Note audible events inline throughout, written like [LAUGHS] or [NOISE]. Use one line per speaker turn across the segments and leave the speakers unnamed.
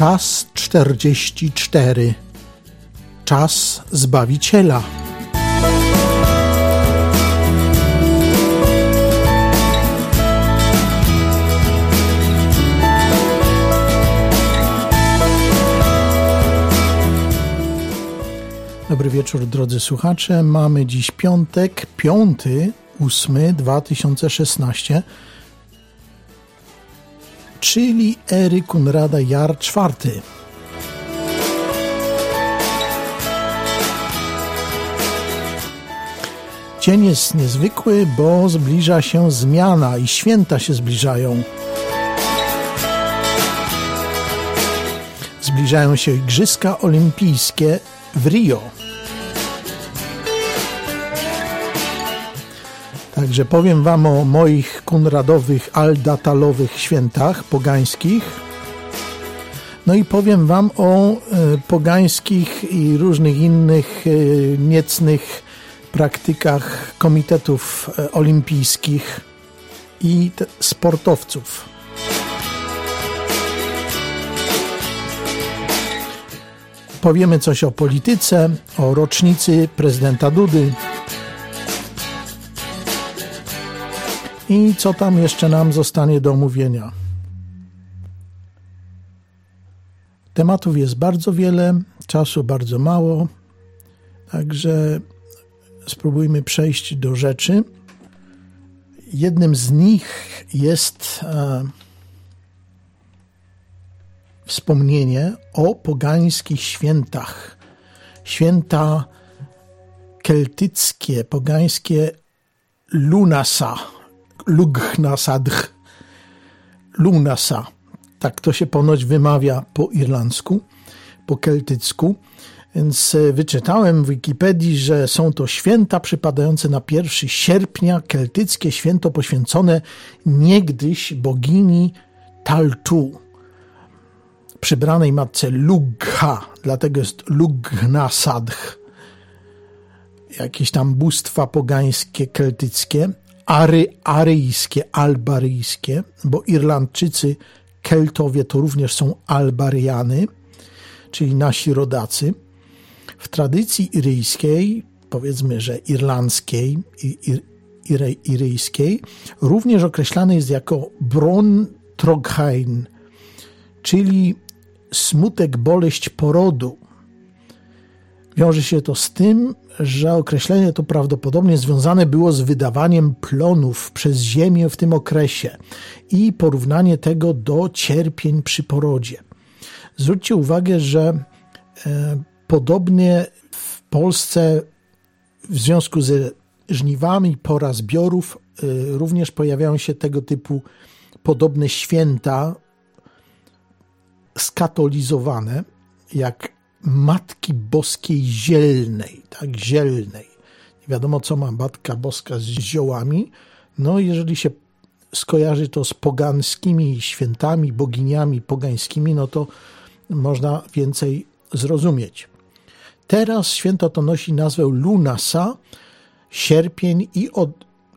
Czas 44. Czas Zbawiciela. Dobry wieczór, drodzy słuchacze. Mamy dziś piątek, piąty, ósmy, 2016 czyli ery Kunrada Jar IV. Dzień jest niezwykły, bo zbliża się zmiana i święta się zbliżają. Zbliżają się Igrzyska Olimpijskie w Rio. Także powiem Wam o moich kunradowych, aldatalowych świętach pogańskich. No i powiem Wam o e, pogańskich i różnych innych e, niecnych praktykach komitetów e, olimpijskich i sportowców. Powiemy coś o polityce, o rocznicy prezydenta Dudy. I co tam jeszcze nam zostanie do omówienia. Tematów jest bardzo wiele, czasu bardzo mało, także spróbujmy przejść do rzeczy. Jednym z nich jest e, wspomnienie o pogańskich świętach. Święta keltyckie, pogańskie Lunasa, Lugnasadh, Lunasa. Tak to się ponoć wymawia po irlandzku, po keltycku. Więc e, wyczytałem w Wikipedii, że są to święta przypadające na 1 sierpnia, keltyckie święto poświęcone niegdyś bogini Taltu, przybranej matce Lugha, dlatego jest Lugnasadh. Jakieś tam bóstwa pogańskie, keltyckie ary, aryjskie, albaryjskie, bo Irlandczycy, Keltowie to również są Albaryjany, czyli nasi rodacy. W tradycji iryjskiej, powiedzmy, że irlandzkiej ir, iryjskiej, również określany jest jako Bron Troghain, czyli smutek, boleść porodu. Wiąże się to z tym, że określenie to prawdopodobnie związane było z wydawaniem plonów przez Ziemię w tym okresie i porównanie tego do cierpień przy porodzie. Zwróćcie uwagę, że e, podobnie w Polsce w związku ze żniwami pora zbiorów e, również pojawiają się tego typu podobne święta skatolizowane, jak Matki Boskiej Zielnej, tak, zielnej. Nie wiadomo, co ma Matka Boska z ziołami. No, jeżeli się skojarzy to z pogańskimi świętami, boginiami pogańskimi, no to można więcej zrozumieć. Teraz święto to nosi nazwę Lunasa, sierpień i od,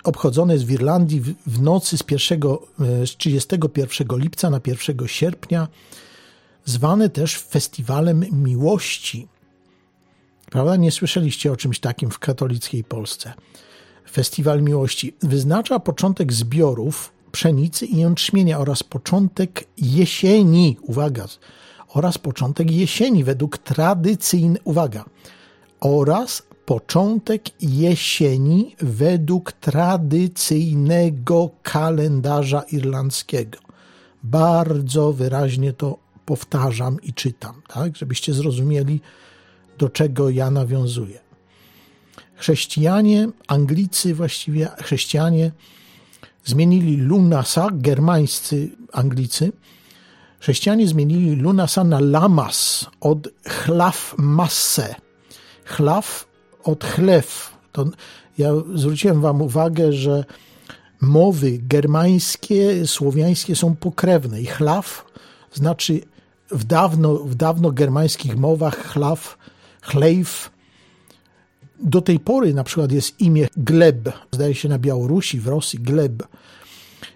obchodzone jest w Irlandii w, w nocy z, 1, e, z 31 lipca na 1 sierpnia zwane też festiwalem miłości. Prawda? Nie słyszeliście o czymś takim w katolickiej Polsce. Festiwal miłości wyznacza początek zbiorów pszenicy i jęczmienia oraz początek jesieni, uwaga, oraz początek jesieni według uwaga, oraz początek jesieni według tradycyjnego kalendarza irlandzkiego. Bardzo wyraźnie to powtarzam i czytam, tak, żebyście zrozumieli, do czego ja nawiązuję. Chrześcijanie, Anglicy właściwie, chrześcijanie zmienili Lunasa, germańscy Anglicy, chrześcijanie zmienili Lunasa na Lamas od chlaw masse. Chlaw od chlew. To ja zwróciłem wam uwagę, że mowy germańskie, słowiańskie są pokrewne i chlaw znaczy w dawno, w dawno germańskich mowach chlaw, chlejf. Do tej pory na przykład jest imię Gleb, zdaje się na Białorusi, w Rosji Gleb.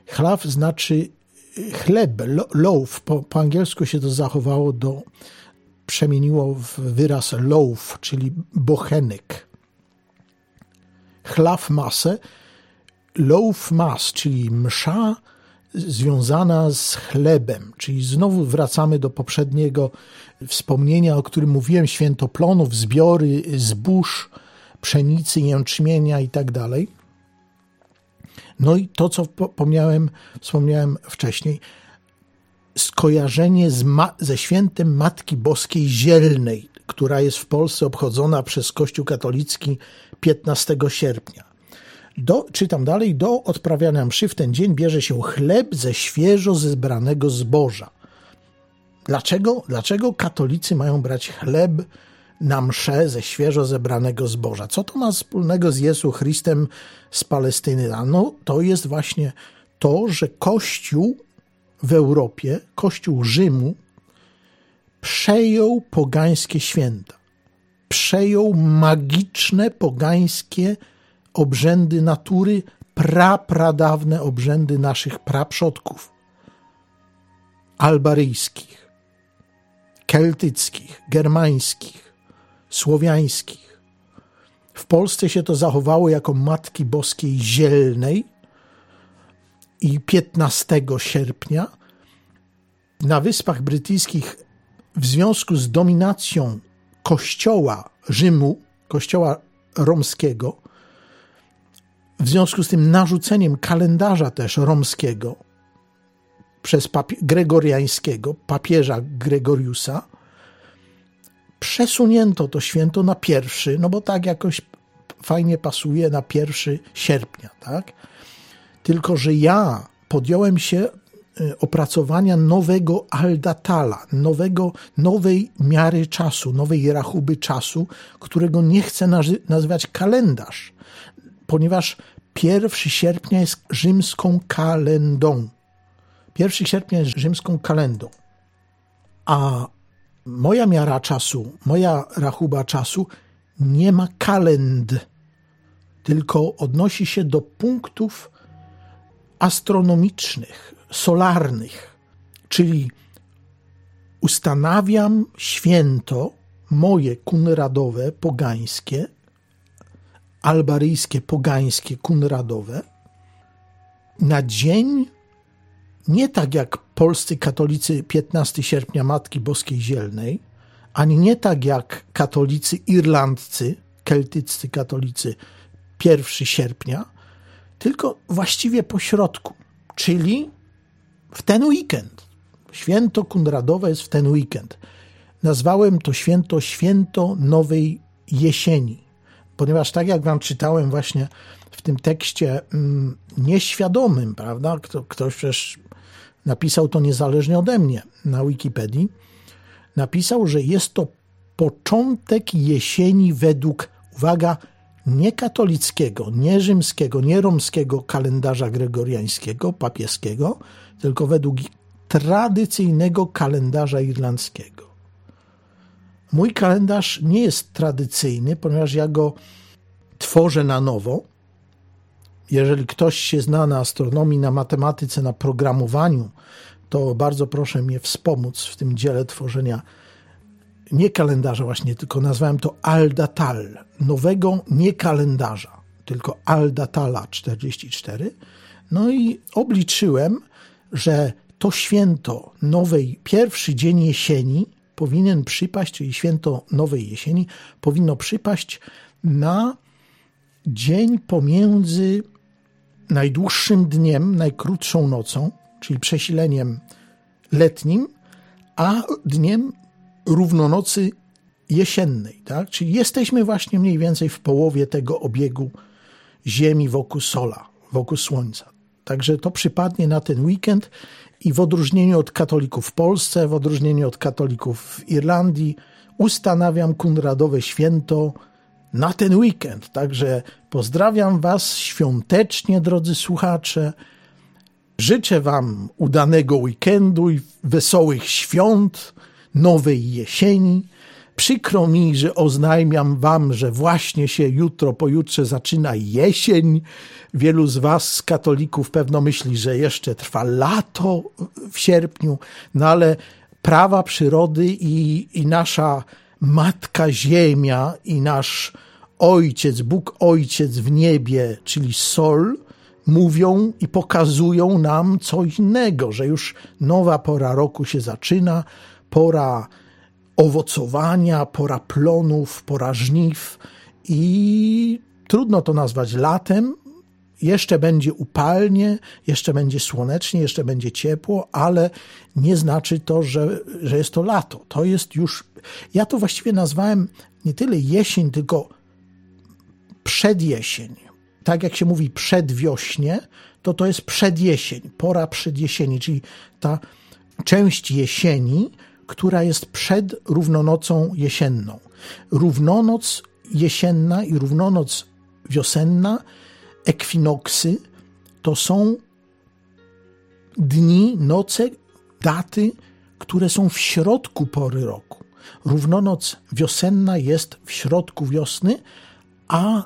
Chlaw znaczy chleb, loaf, po, po angielsku się to zachowało do, przemieniło w wyraz loaf, czyli bochenek. Chlaw masę, loaf mas, czyli msza związana z chlebem, czyli znowu wracamy do poprzedniego wspomnienia, o którym mówiłem, święto plonów, zbiory zbóż, pszenicy, jęczmienia i tak. No i to, co wspomniałem, wspomniałem wcześniej, skojarzenie ze świętem Matki Boskiej Zielnej, która jest w Polsce obchodzona przez Kościół katolicki 15 sierpnia. Do, czytam dalej, do odprawiania mszy w ten dzień bierze się chleb ze świeżo zebranego zboża. Dlaczego, dlaczego katolicy mają brać chleb na mszę ze świeżo zebranego zboża? Co to ma wspólnego z Jezu Chrystem z Palestyny? No, to jest właśnie to, że Kościół w Europie, Kościół Rzymu, przejął pogańskie święta. Przejął magiczne pogańskie obrzędy natury, prapradawne obrzędy naszych praprzodków. Albaryjskich, keltyckich, germańskich, słowiańskich. W Polsce się to zachowało jako Matki Boskiej Zielnej i 15 sierpnia na Wyspach Brytyjskich w związku z dominacją kościoła Rzymu, kościoła romskiego, w związku z tym narzuceniem kalendarza też romskiego przez papie- gregoriańskiego, papieża Gregoriusa, przesunięto to święto na pierwszy, no bo tak jakoś fajnie pasuje na pierwszy sierpnia, tak? Tylko, że ja podjąłem się y, opracowania nowego aldatala, nowego, nowej miary czasu, nowej rachuby czasu, którego nie chcę nazywać kalendarz, ponieważ 1 sierpnia jest rzymską kalendą. 1 sierpnia jest rzymską kalendą. A moja miara czasu, moja rachuba czasu nie ma kalend, tylko odnosi się do punktów astronomicznych, solarnych, czyli ustanawiam święto moje kunradowe, pogańskie, albaryjskie, pogańskie, kunradowe, na dzień nie tak jak polscy katolicy 15 sierpnia Matki Boskiej Zielnej, ani nie tak jak katolicy irlandzcy, keltyccy katolicy 1 sierpnia, tylko właściwie po środku, czyli w ten weekend. Święto Kunradowe jest w ten weekend. Nazwałem to święto Święto Nowej Jesieni ponieważ tak jak wam czytałem właśnie w tym tekście mm, nieświadomym, prawda, Kto, ktoś przecież napisał to niezależnie ode mnie na Wikipedii, napisał, że jest to początek jesieni według, uwaga, nie katolickiego, nie rzymskiego, nie romskiego kalendarza gregoriańskiego, papieskiego, tylko według tradycyjnego kalendarza irlandzkiego. Mój kalendarz nie jest tradycyjny, ponieważ ja go tworzę na nowo. Jeżeli ktoś się zna na astronomii, na matematyce, na programowaniu, to bardzo proszę mnie wspomóc w tym dziele tworzenia nie kalendarza właśnie, tylko nazwałem to Aldatal, nowego nie kalendarza, tylko Aldatala 44. No i obliczyłem, że to święto nowej, pierwszy dzień jesieni powinien przypaść, czyli święto Nowej Jesieni, powinno przypaść na dzień pomiędzy najdłuższym dniem, najkrótszą nocą, czyli przesileniem letnim, a dniem równonocy jesiennej. Tak? Czyli jesteśmy właśnie mniej więcej w połowie tego obiegu Ziemi wokół Sola, wokół Słońca. Także to przypadnie na ten weekend i w odróżnieniu od katolików w Polsce, w odróżnieniu od katolików w Irlandii, ustanawiam kunradowe święto na ten weekend. Także pozdrawiam Was świątecznie, drodzy słuchacze. Życzę Wam udanego weekendu i wesołych świąt, nowej jesieni. Przykro mi, że oznajmiam wam, że właśnie się jutro, pojutrze zaczyna jesień. Wielu z was, katolików, pewno myśli, że jeszcze trwa lato w sierpniu, no ale prawa przyrody i, i nasza Matka Ziemia i nasz Ojciec, Bóg Ojciec w niebie, czyli Sol, mówią i pokazują nam coś innego, że już nowa pora roku się zaczyna, pora owocowania, pora plonów, pora żniw i trudno to nazwać latem. Jeszcze będzie upalnie, jeszcze będzie słonecznie, jeszcze będzie ciepło, ale nie znaczy to, że, że jest to lato. To jest już. Ja to właściwie nazwałem nie tyle jesień, tylko przedjesień. Tak jak się mówi przedwiośnie, to to jest przedjesień, pora przedjesieni, czyli ta część jesieni, która jest przed równonocą jesienną. Równonoc jesienna i równonoc wiosenna, ekwinoksy, to są dni, noce, daty, które są w środku pory roku. Równonoc wiosenna jest w środku wiosny, a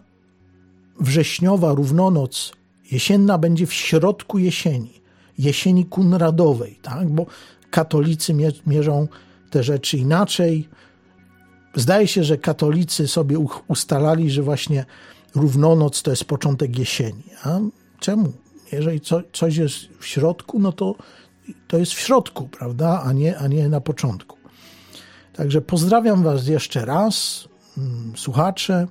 wrześniowa równonoc jesienna będzie w środku jesieni, jesieni kunradowej, tak? bo katolicy mierzą te rzeczy inaczej. Zdaje się, że katolicy sobie ustalali, że właśnie równonoc to jest początek jesieni. A czemu? Jeżeli co, coś jest w środku, no to to jest w środku, prawda, a nie, a nie na początku. Także pozdrawiam Was jeszcze raz, mm, słuchacze.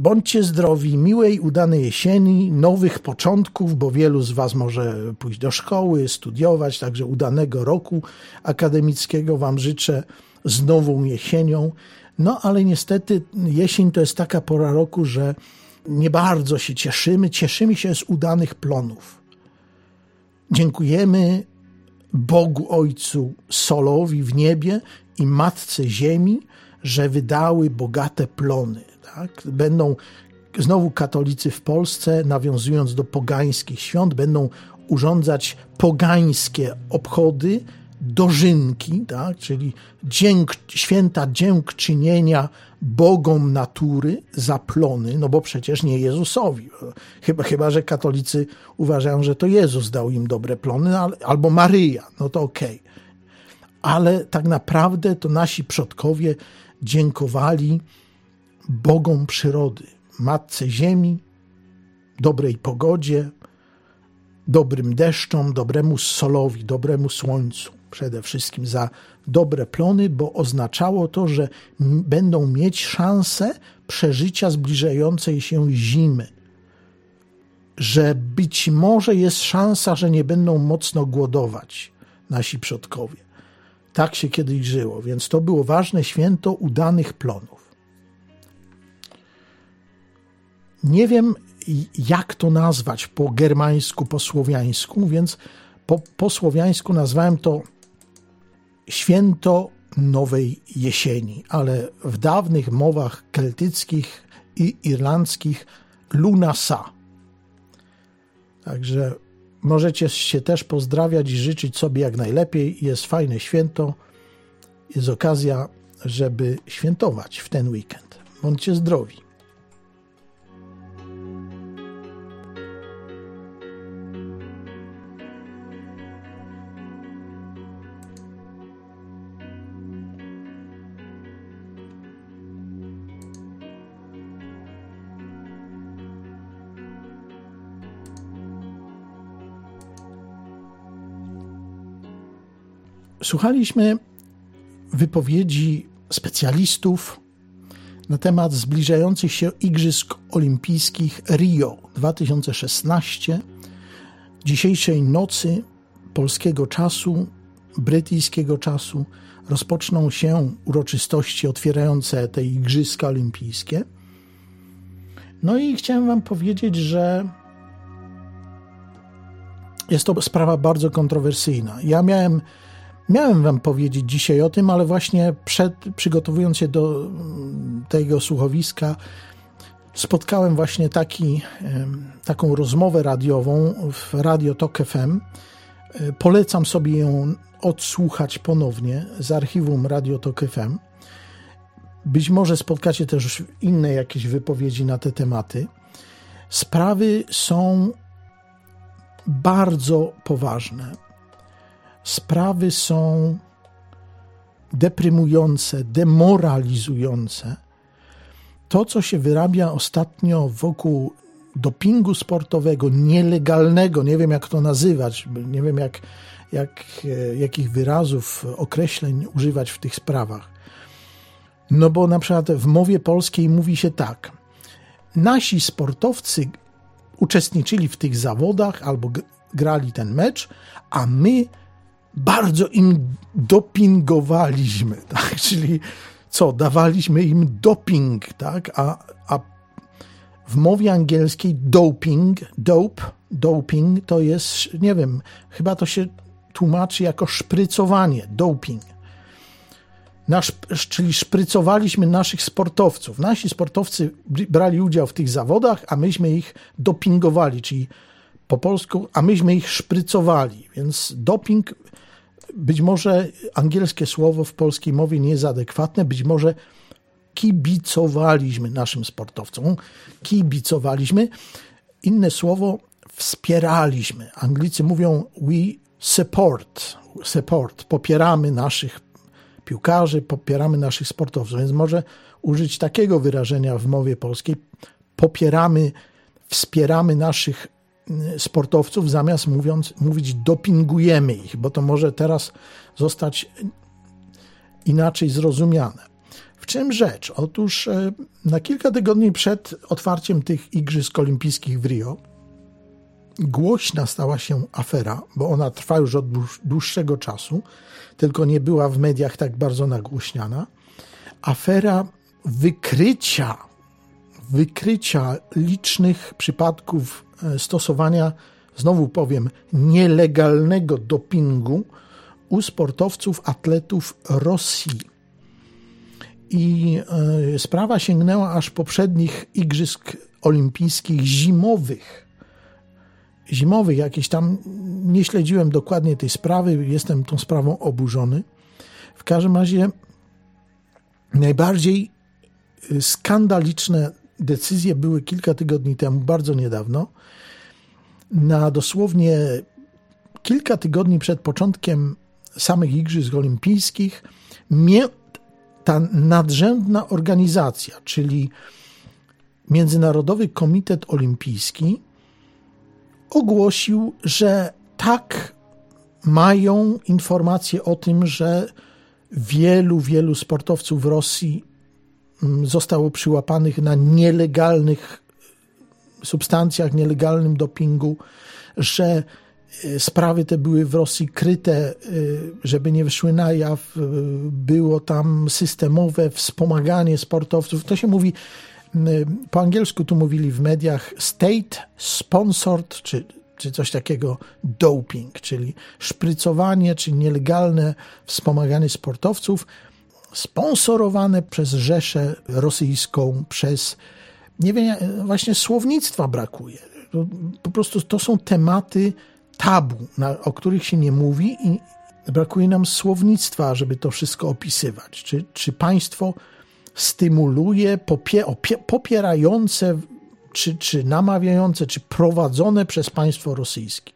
Bądźcie zdrowi, miłej, udanej jesieni, nowych początków, bo wielu z Was może pójść do szkoły, studiować, także udanego roku akademickiego Wam życzę z nową jesienią. No ale niestety jesień to jest taka pora roku, że nie bardzo się cieszymy. Cieszymy się z udanych plonów. Dziękujemy Bogu Ojcu Solowi w niebie i Matce Ziemi, że wydały bogate plony. Tak? Będą znowu katolicy w Polsce, nawiązując do pogańskich świąt, będą urządzać pogańskie obchody, dożynki, tak? czyli dzięk, święta dziękczynienia bogom natury za plony, no bo przecież nie Jezusowi. Chyba, chyba że katolicy uważają, że to Jezus dał im dobre plony, albo Maryja, no to okej. Okay. Ale tak naprawdę to nasi przodkowie dziękowali bogom przyrody, matce ziemi, dobrej pogodzie, dobrym deszczom, dobremu solowi, dobremu słońcu. Przede wszystkim za dobre plony, bo oznaczało to, że będą mieć szansę przeżycia zbliżającej się zimy. Że być może jest szansa, że nie będą mocno głodować nasi przodkowie. Tak się kiedyś żyło, więc to było ważne święto udanych plonów. Nie wiem, jak to nazwać po germańsku, po słowiańsku, więc po, po słowiańsku nazwałem to święto nowej jesieni, ale w dawnych mowach keltyckich i irlandzkich Lunasa. Także możecie się też pozdrawiać i życzyć sobie jak najlepiej. Jest fajne święto, jest okazja, żeby świętować w ten weekend. Bądźcie zdrowi. Słuchaliśmy wypowiedzi specjalistów na temat zbliżających się Igrzysk Olimpijskich Rio 2016. Dzisiejszej nocy polskiego czasu, brytyjskiego czasu, rozpoczną się uroczystości otwierające te Igrzyska Olimpijskie. No i chciałem Wam powiedzieć, że jest to sprawa bardzo kontrowersyjna. Ja miałem Miałem wam powiedzieć dzisiaj o tym, ale właśnie przed przygotowując się do mm, tego słuchowiska, spotkałem właśnie taki, taką rozmowę radiową w Radio Tok FM Polecam sobie ją odsłuchać ponownie z archiwum Radio Tok FM. Być może spotkacie też inne jakieś wypowiedzi na te tematy. Sprawy są bardzo poważne. Sprawy są deprymujące, demoralizujące. To, co się wyrabia ostatnio wokół dopingu sportowego, nielegalnego, nie wiem jak to nazywać, nie wiem jak, jak, e, jakich wyrazów, określeń używać w tych sprawach. No bo na przykład w mowie polskiej mówi się tak. Nasi sportowcy uczestniczyli w tych zawodach albo grali ten mecz, a my bardzo im dopingowaliśmy, [LAUGHS] tak? Czyli co, dawaliśmy im doping, tak? A, a w mowie angielskiej doping, dope, doping to jest, nie wiem, chyba to się tłumaczy jako szprycowanie, doping. Nasz, czyli szprycowaliśmy naszych sportowców. Nasi sportowcy brali udział w tych zawodach, a myśmy ich dopingowali, czyli po polsku, a myśmy ich szprycowali. Więc doping, być może angielskie słowo w polskiej mowie nie jest adekwatne, być może kibicowaliśmy naszym sportowcom. Kibicowaliśmy. Inne słowo, wspieraliśmy. Anglicy mówią we support, support, popieramy naszych piłkarzy, popieramy naszych sportowców, więc może użyć takiego wyrażenia w mowie polskiej. Popieramy, wspieramy naszych sportowców, zamiast mówiąc, mówić dopingujemy ich, bo to może teraz zostać inaczej zrozumiane. W czym rzecz? Otóż e, na kilka tygodni przed otwarciem tych Igrzysk Olimpijskich w Rio głośna stała się afera, bo ona trwa już od dłuższego czasu, tylko nie była w mediach tak bardzo nagłośniana. Afera wykrycia, wykrycia licznych przypadków stosowania, znowu powiem, nielegalnego dopingu u sportowców, atletów Rosji. I e, sprawa sięgnęła aż poprzednich Igrzysk Olimpijskich zimowych zimowych, jakieś tam, nie śledziłem dokładnie tej sprawy, jestem tą sprawą oburzony. W każdym razie najbardziej y, skandaliczne decyzje były kilka tygodni temu, bardzo niedawno. Na dosłownie kilka tygodni przed początkiem samych Igrzysk Olimpijskich ta nadrzędna organizacja, czyli Międzynarodowy Komitet Olimpijski, ogłosił, że tak mają informacje o tym, że wielu, wielu sportowców w Rosji mm, zostało przyłapanych na nielegalnych substancjach, nielegalnym dopingu, że e, sprawy te były w Rosji kryte, e, żeby nie wyszły na jaw. E, było tam systemowe wspomaganie sportowców. To się mówi po angielsku tu mówili w mediach state sponsored, czy, czy coś takiego doping, czyli szprycowanie, czy nielegalne wspomaganie sportowców sponsorowane przez Rzeszę Rosyjską, przez nie wiem, właśnie słownictwa brakuje. Po prostu to są tematy tabu, na, o których się nie mówi i brakuje nam słownictwa, żeby to wszystko opisywać. Czy, czy państwo stymuluje, popie, opie, popierające, czy, czy namawiające, czy prowadzone przez państwo rosyjskie.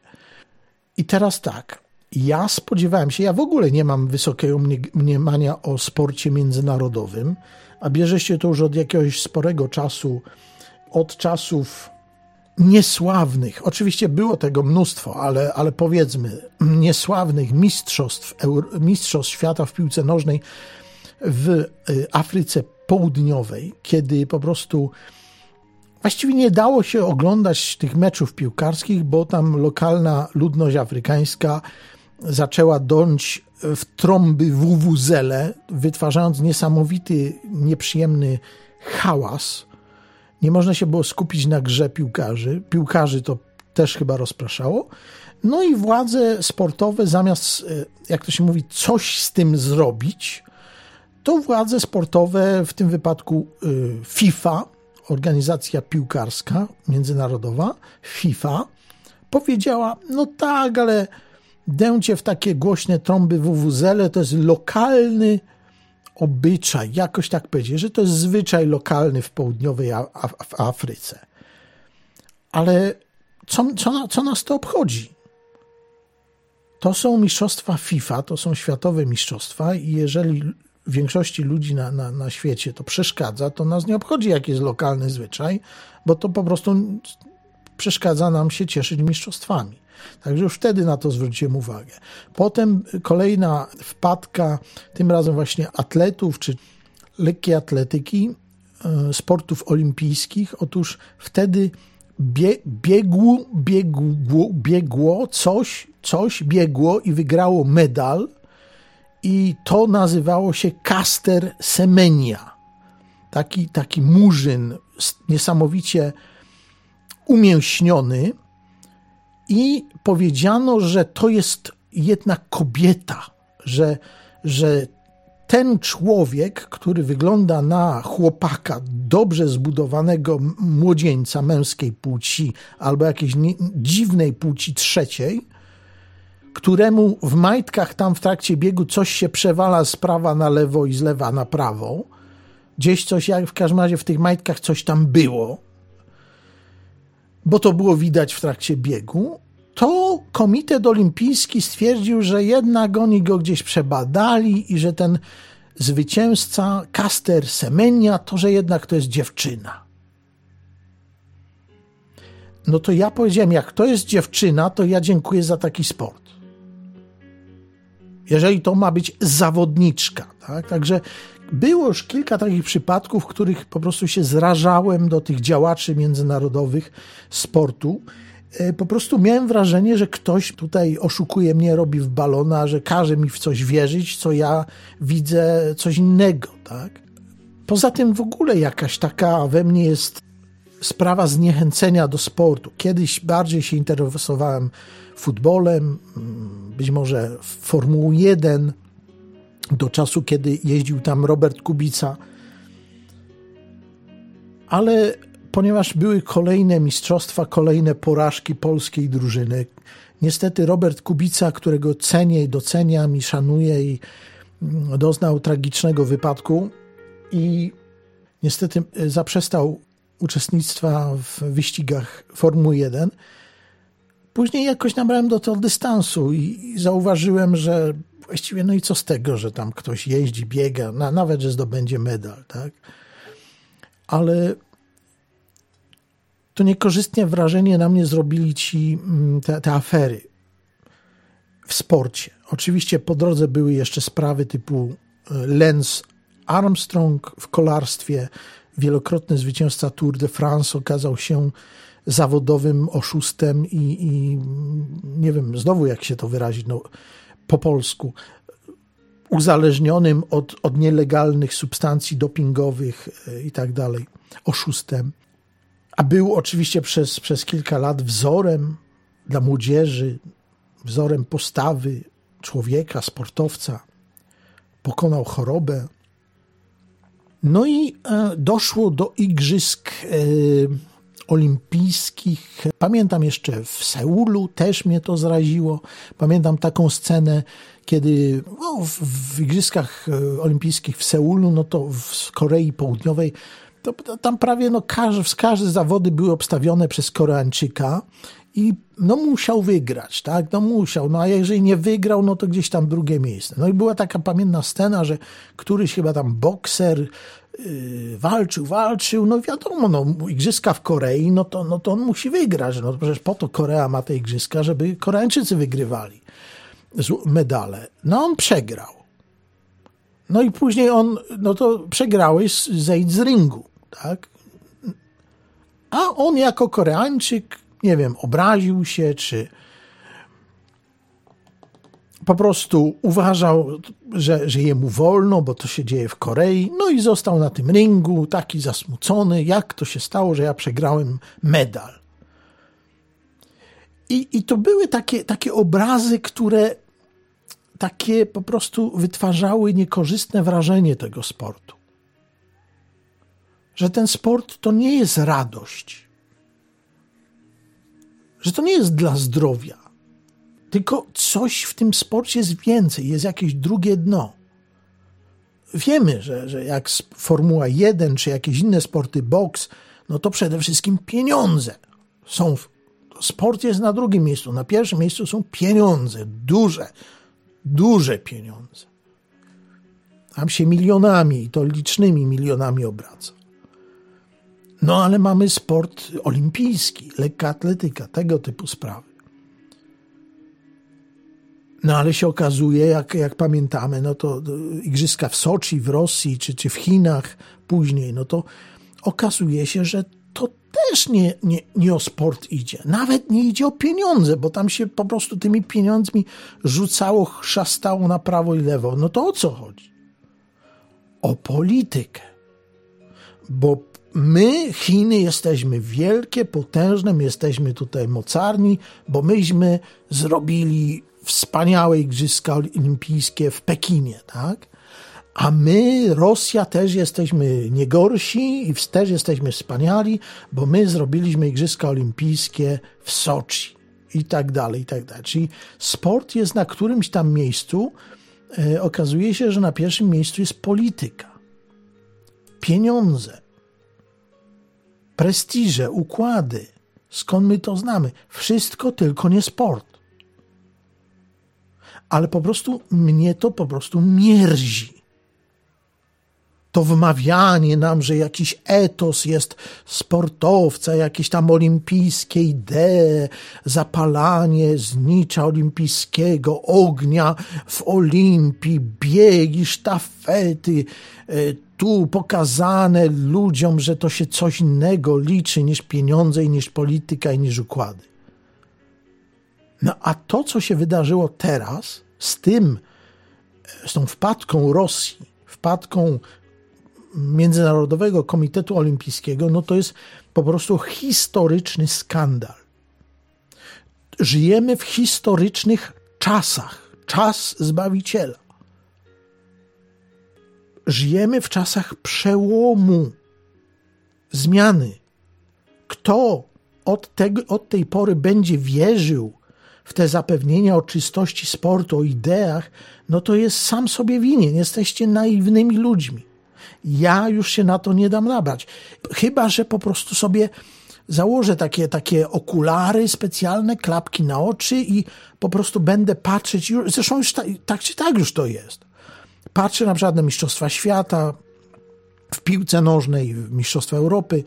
I teraz tak, ja spodziewałem się, ja w ogóle nie mam wysokiego mniemania o sporcie międzynarodowym, a bierze się to już od jakiegoś sporego czasu, od czasów niesławnych, oczywiście było tego mnóstwo, ale, ale powiedzmy, niesławnych mistrzostw, mistrzostw świata w piłce nożnej w y, Afryce Południowej, kiedy po prostu właściwie nie dało się oglądać tych meczów piłkarskich, bo tam lokalna ludność afrykańska zaczęła dąć w trąby wuwuzele, wytwarzając niesamowity, nieprzyjemny hałas. Nie można się było skupić na grze piłkarzy. Piłkarzy to też chyba rozpraszało. No i władze sportowe, zamiast, y, jak to się mówi, coś z tym zrobić, to władze sportowe, w tym wypadku y, FIFA, organizacja piłkarska międzynarodowa, FIFA, powiedziała: No tak, ale dęcie w takie głośne trąby WWZL to jest lokalny obyczaj, jakoś tak powiedzieć, że to jest zwyczaj lokalny w południowej w Afryce. Ale co, co, co nas to obchodzi? To są mistrzostwa FIFA, to są światowe mistrzostwa i jeżeli większości ludzi na, na, na świecie to przeszkadza, to nas nie obchodzi, jaki jest lokalny zwyczaj, bo to po prostu przeszkadza nam się cieszyć mistrzostwami. Także już wtedy na to zwróciłem uwagę. Potem kolejna wpadka, tym razem właśnie atletów czy lekkiej atletyki, e, sportów olimpijskich. Otóż wtedy bie, biegł, biegło, biegło coś, coś biegło i wygrało medal i to nazywało się Caster Semenia. Taki, taki murzyn niesamowicie umięśniony i powiedziano, że to jest jednak kobieta, że, że ten człowiek, który wygląda na chłopaka dobrze zbudowanego młodzieńca męskiej płci albo jakiejś nie, dziwnej płci trzeciej, któremu w majtkach tam w trakcie biegu coś się przewala z prawa na lewo i z lewa na prawo, gdzieś coś, jak w każdym razie w tych majtkach coś tam było, bo to było widać w trakcie biegu, to Komitet Olimpijski stwierdził, że jednak oni go gdzieś przebadali i że ten zwycięzca Caster Semenia to, że jednak to jest dziewczyna. No to ja powiedziałem, jak to jest dziewczyna, to ja dziękuję za taki sport. Jeżeli to ma być zawodniczka, tak? Także było już kilka takich przypadków, w których po prostu się zrażałem do tych działaczy międzynarodowych sportu. E, po prostu miałem wrażenie, że ktoś tutaj oszukuje mnie, robi w balona, że każe mi w coś wierzyć, co ja widzę coś innego, tak? Poza tym w ogóle jakaś taka we mnie jest sprawa zniechęcenia do sportu. Kiedyś bardziej się interesowałem futbolem, mm, być może Formułą 1, do czasu, kiedy jeździł tam Robert Kubica. Ale ponieważ były kolejne mistrzostwa, kolejne porażki polskiej drużyny, niestety Robert Kubica, którego cenię i doceniam i szanuję i mm, doznał tragicznego wypadku i niestety e, zaprzestał uczestnictwa w wyścigach Formuły 1. Później jakoś nabrałem do tego dystansu i zauważyłem, że właściwie no i co z tego, że tam ktoś jeździ, biega, na, nawet, że zdobędzie medal, tak? Ale to niekorzystnie wrażenie na mnie zrobili ci mm, te, te afery w sporcie. Oczywiście po drodze były jeszcze sprawy typu e, Lance Armstrong w kolarstwie, wielokrotny zwycięzca Tour de France okazał się zawodowym oszustem i, i nie wiem, znowu jak się to wyrazić, no, po polsku, uzależnionym od, od nielegalnych substancji dopingowych e, i tak dalej, oszustem. A był oczywiście przez, przez kilka lat wzorem dla młodzieży, wzorem postawy człowieka, sportowca. Pokonał chorobę. No i e, doszło do igrzysk e, olimpijskich. Pamiętam jeszcze w Seulu też mnie to zraziło. Pamiętam taką scenę, kiedy no, w, w Igrzyskach e, Olimpijskich w Seulu, no to w Korei Południowej, to, tam prawie no, każde, każde zawody były obstawione przez Koreańczyka i no musiał wygrać, tak? No musiał. No a jeżeli nie wygrał, no to gdzieś tam drugie miejsce. No i była taka pamiętna scena, że któryś chyba tam bokser walczył, walczył, no wiadomo, no igrzyska w Korei, no to, no to on musi wygrać. No przecież po to Korea ma te igrzyska, żeby Koreańczycy wygrywali medale. No on przegrał. No i później on, no to przegrałeś, zejdź z ringu, tak? A on jako Koreańczyk nie wiem, obraził się, czy po prostu uważał, że, że jemu wolno, bo to się dzieje w Korei, no i został na tym ringu taki zasmucony, jak to się stało, że ja przegrałem medal. I, i to były takie, takie obrazy, które takie po prostu wytwarzały niekorzystne wrażenie tego sportu. Że ten sport to nie jest radość że to nie jest dla zdrowia. Tylko coś w tym sporcie jest więcej, jest jakieś drugie dno. Wiemy, że, że jak Formuła 1 czy jakieś inne sporty, boks, no to przede wszystkim pieniądze są. Sport jest na drugim miejscu. Na pierwszym miejscu są pieniądze, duże, duże pieniądze. Tam się milionami, i to licznymi milionami obraca. No ale mamy sport olimpijski, lekka atletyka, tego typu sprawy. No ale się okazuje, jak, jak pamiętamy, no to igrzyska w Soczi, w Rosji czy, czy w Chinach później, no to okazuje się, że to też nie, nie, nie o sport idzie. Nawet nie idzie o pieniądze, bo tam się po prostu tymi pieniądzmi rzucało, chrzastało na prawo i lewo. No to o co chodzi? O politykę. Bo my, Chiny, jesteśmy wielkie, potężne, my jesteśmy tutaj mocarni, bo myśmy zrobili wspaniałe Igrzyska Olimpijskie w Pekinie, tak? A my, Rosja, też jesteśmy nie gorsi i też jesteśmy wspaniali, bo my zrobiliśmy Igrzyska Olimpijskie w Soczi i tak dalej, i tak dalej. Czyli sport jest na którymś tam miejscu. E, okazuje się, że na pierwszym miejscu jest polityka, pieniądze, prestiże, układy. Skąd my to znamy? Wszystko tylko nie sport ale po prostu mnie to po prostu mierzi. To wmawianie nam, że jakiś etos jest sportowca, jakieś tam olimpijskie idee, zapalanie znicza olimpijskiego, ognia w Olimpii, biegi, sztafety, e, tu pokazane ludziom, że to się coś innego liczy niż pieniądze i niż polityka i niż układy. No a to, co się wydarzyło teraz, z tym, z tą wpadką Rosji, wpadką Międzynarodowego Komitetu Olimpijskiego, no to jest po prostu historyczny skandal. Żyjemy w historycznych czasach, czas Zbawiciela. Żyjemy w czasach przełomu, zmiany. Kto od, tego, od tej pory będzie wierzył w te zapewnienia o czystości sportu, o ideach, no to jest sam sobie winien. Jesteście naiwnymi ludźmi. Ja już się na to nie dam nabrać. Chyba, że po prostu sobie założę takie, takie okulary specjalne, klapki na oczy i po prostu będę patrzeć. Zresztą już tak, tak czy tak już to jest. Patrzę na przykład na Mistrzostwa Świata w piłce nożnej, w Mistrzostwa Europy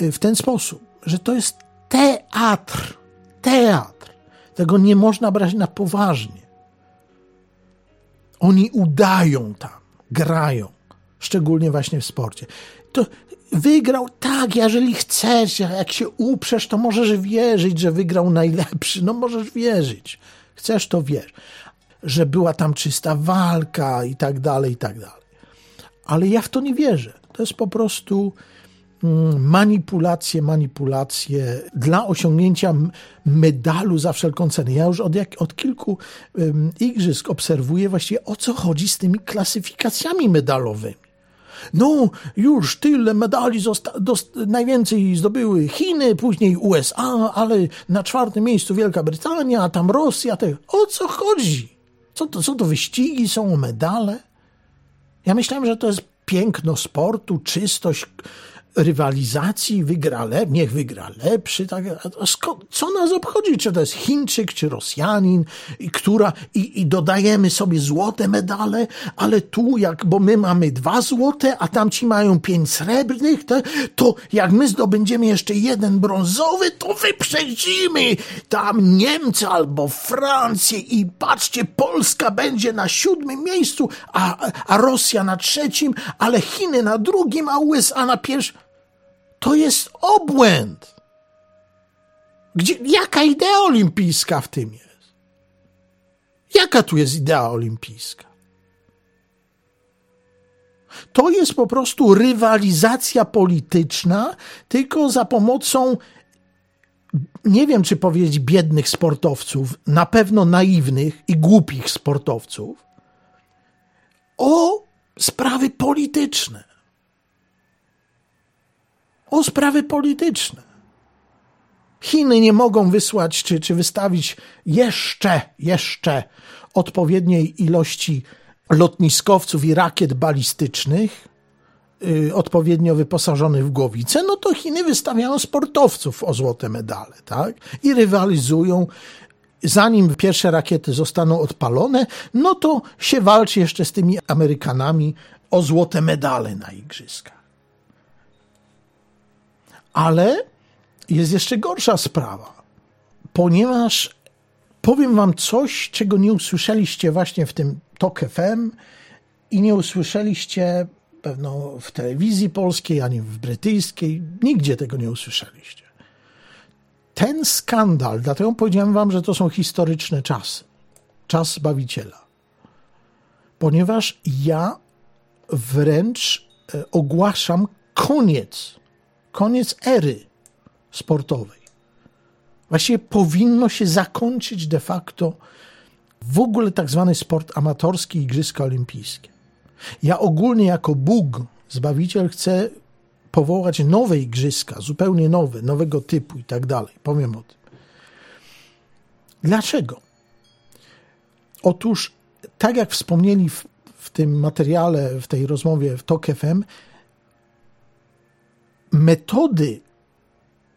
y, w ten sposób, że to jest teatr. Teatr. Tego nie można brać na poważnie. Oni udają tam, grają, szczególnie właśnie w sporcie. To wygrał, tak, jeżeli chcesz, jak się uprzesz, to możesz wierzyć, że wygrał najlepszy. No możesz wierzyć. Chcesz, to wiesz. Że była tam czysta walka i tak dalej, i tak dalej. Ale ja w to nie wierzę. To jest po prostu manipulacje, manipulacje dla osiągnięcia medalu za wszelką cenę. Ja już od, jak, od kilku um, igrzysk obserwuję właściwie o co chodzi z tymi klasyfikacjami medalowymi. No, już tyle medali najwięcej zdobyły Chiny, później USA, ale na czwartym miejscu Wielka Brytania, a tam Rosja. Te... O co chodzi? Co to, co to wyścigi są, medale? Ja myślałem, że to jest piękno sportu, czystość rywalizacji wygra lep, niech wygra lepszy. Tak, co nas obchodzi, czy to jest Chińczyk, czy Rosjanin, i, która, i, i dodajemy sobie złote medale, ale tu, jak, bo my mamy dwa złote, a tamci mają pięć srebrnych, to, to jak my zdobędziemy jeszcze jeden brązowy, to wyprzedzimy tam Niemcy albo Francję i patrzcie, Polska będzie na siódmym miejscu, a, a Rosja na trzecim, ale Chiny na drugim, a USA na pierwszym. To jest obłęd. Gdzie, jaka idea olimpijska w tym jest? Jaka tu jest idea olimpijska? To jest po prostu rywalizacja polityczna, tylko za pomocą, nie wiem czy powiedzieć biednych sportowców, na pewno naiwnych i głupich sportowców, o sprawy polityczne o sprawy polityczne. Chiny nie mogą wysłać czy, czy wystawić jeszcze, jeszcze odpowiedniej ilości lotniskowców i rakiet balistycznych, yy, odpowiednio wyposażonych w głowice, no to Chiny wystawiają sportowców o złote medale, tak? I rywalizują. Zanim pierwsze rakiety zostaną odpalone, no to się walczy jeszcze z tymi Amerykanami o złote medale na igrzyskach. Ale jest jeszcze gorsza sprawa, ponieważ powiem wam coś, czego nie usłyszeliście właśnie w tym TOK FM i nie usłyszeliście pewno w telewizji polskiej, ani w brytyjskiej, nigdzie tego nie usłyszeliście. Ten skandal, dlatego powiedziałem wam, że to są historyczne czasy, czas Zbawiciela, ponieważ ja wręcz e, ogłaszam koniec, koniec ery sportowej. Właściwie powinno się zakończyć de facto w ogóle tak zwany sport amatorski, Igrzyska Olimpijskie. Ja ogólnie jako Bóg, Zbawiciel, chcę powołać nowe igrzyska, zupełnie nowe, nowego typu i tak dalej. Powiem o tym. Dlaczego? Otóż, tak jak wspomnieli w, w tym materiale, w tej rozmowie w TOK FM, metody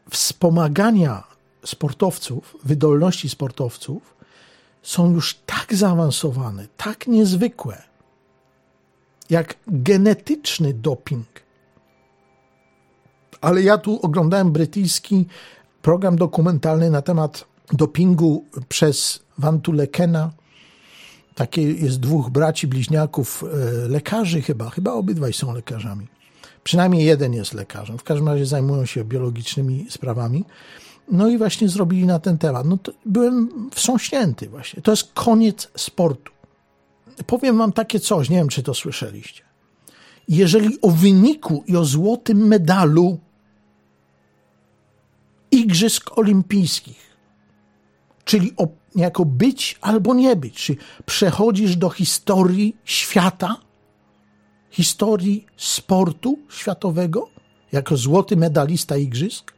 wspomagania sportowców, wydolności sportowców są już tak zaawansowane, tak niezwykłe, jak genetyczny doping. Ale ja tu oglądałem brytyjski program dokumentalny na temat dopingu przez Van Tulekena. Takie jest dwóch braci bliźniaków, e, lekarzy chyba, chyba obydwaj są lekarzami. Przynajmniej jeden jest lekarzem. W każdym razie zajmują się biologicznymi sprawami. No i właśnie zrobili na ten temat. No byłem wstrząśnięty właśnie. To jest koniec sportu. Powiem wam takie coś, nie wiem czy to słyszeliście. Jeżeli o wyniku i o złotym medalu Igrzysk Olimpijskich, czyli o niejako być albo nie być, czy przechodzisz do historii świata, historii sportu światowego, jako złoty medalista Igrzysk,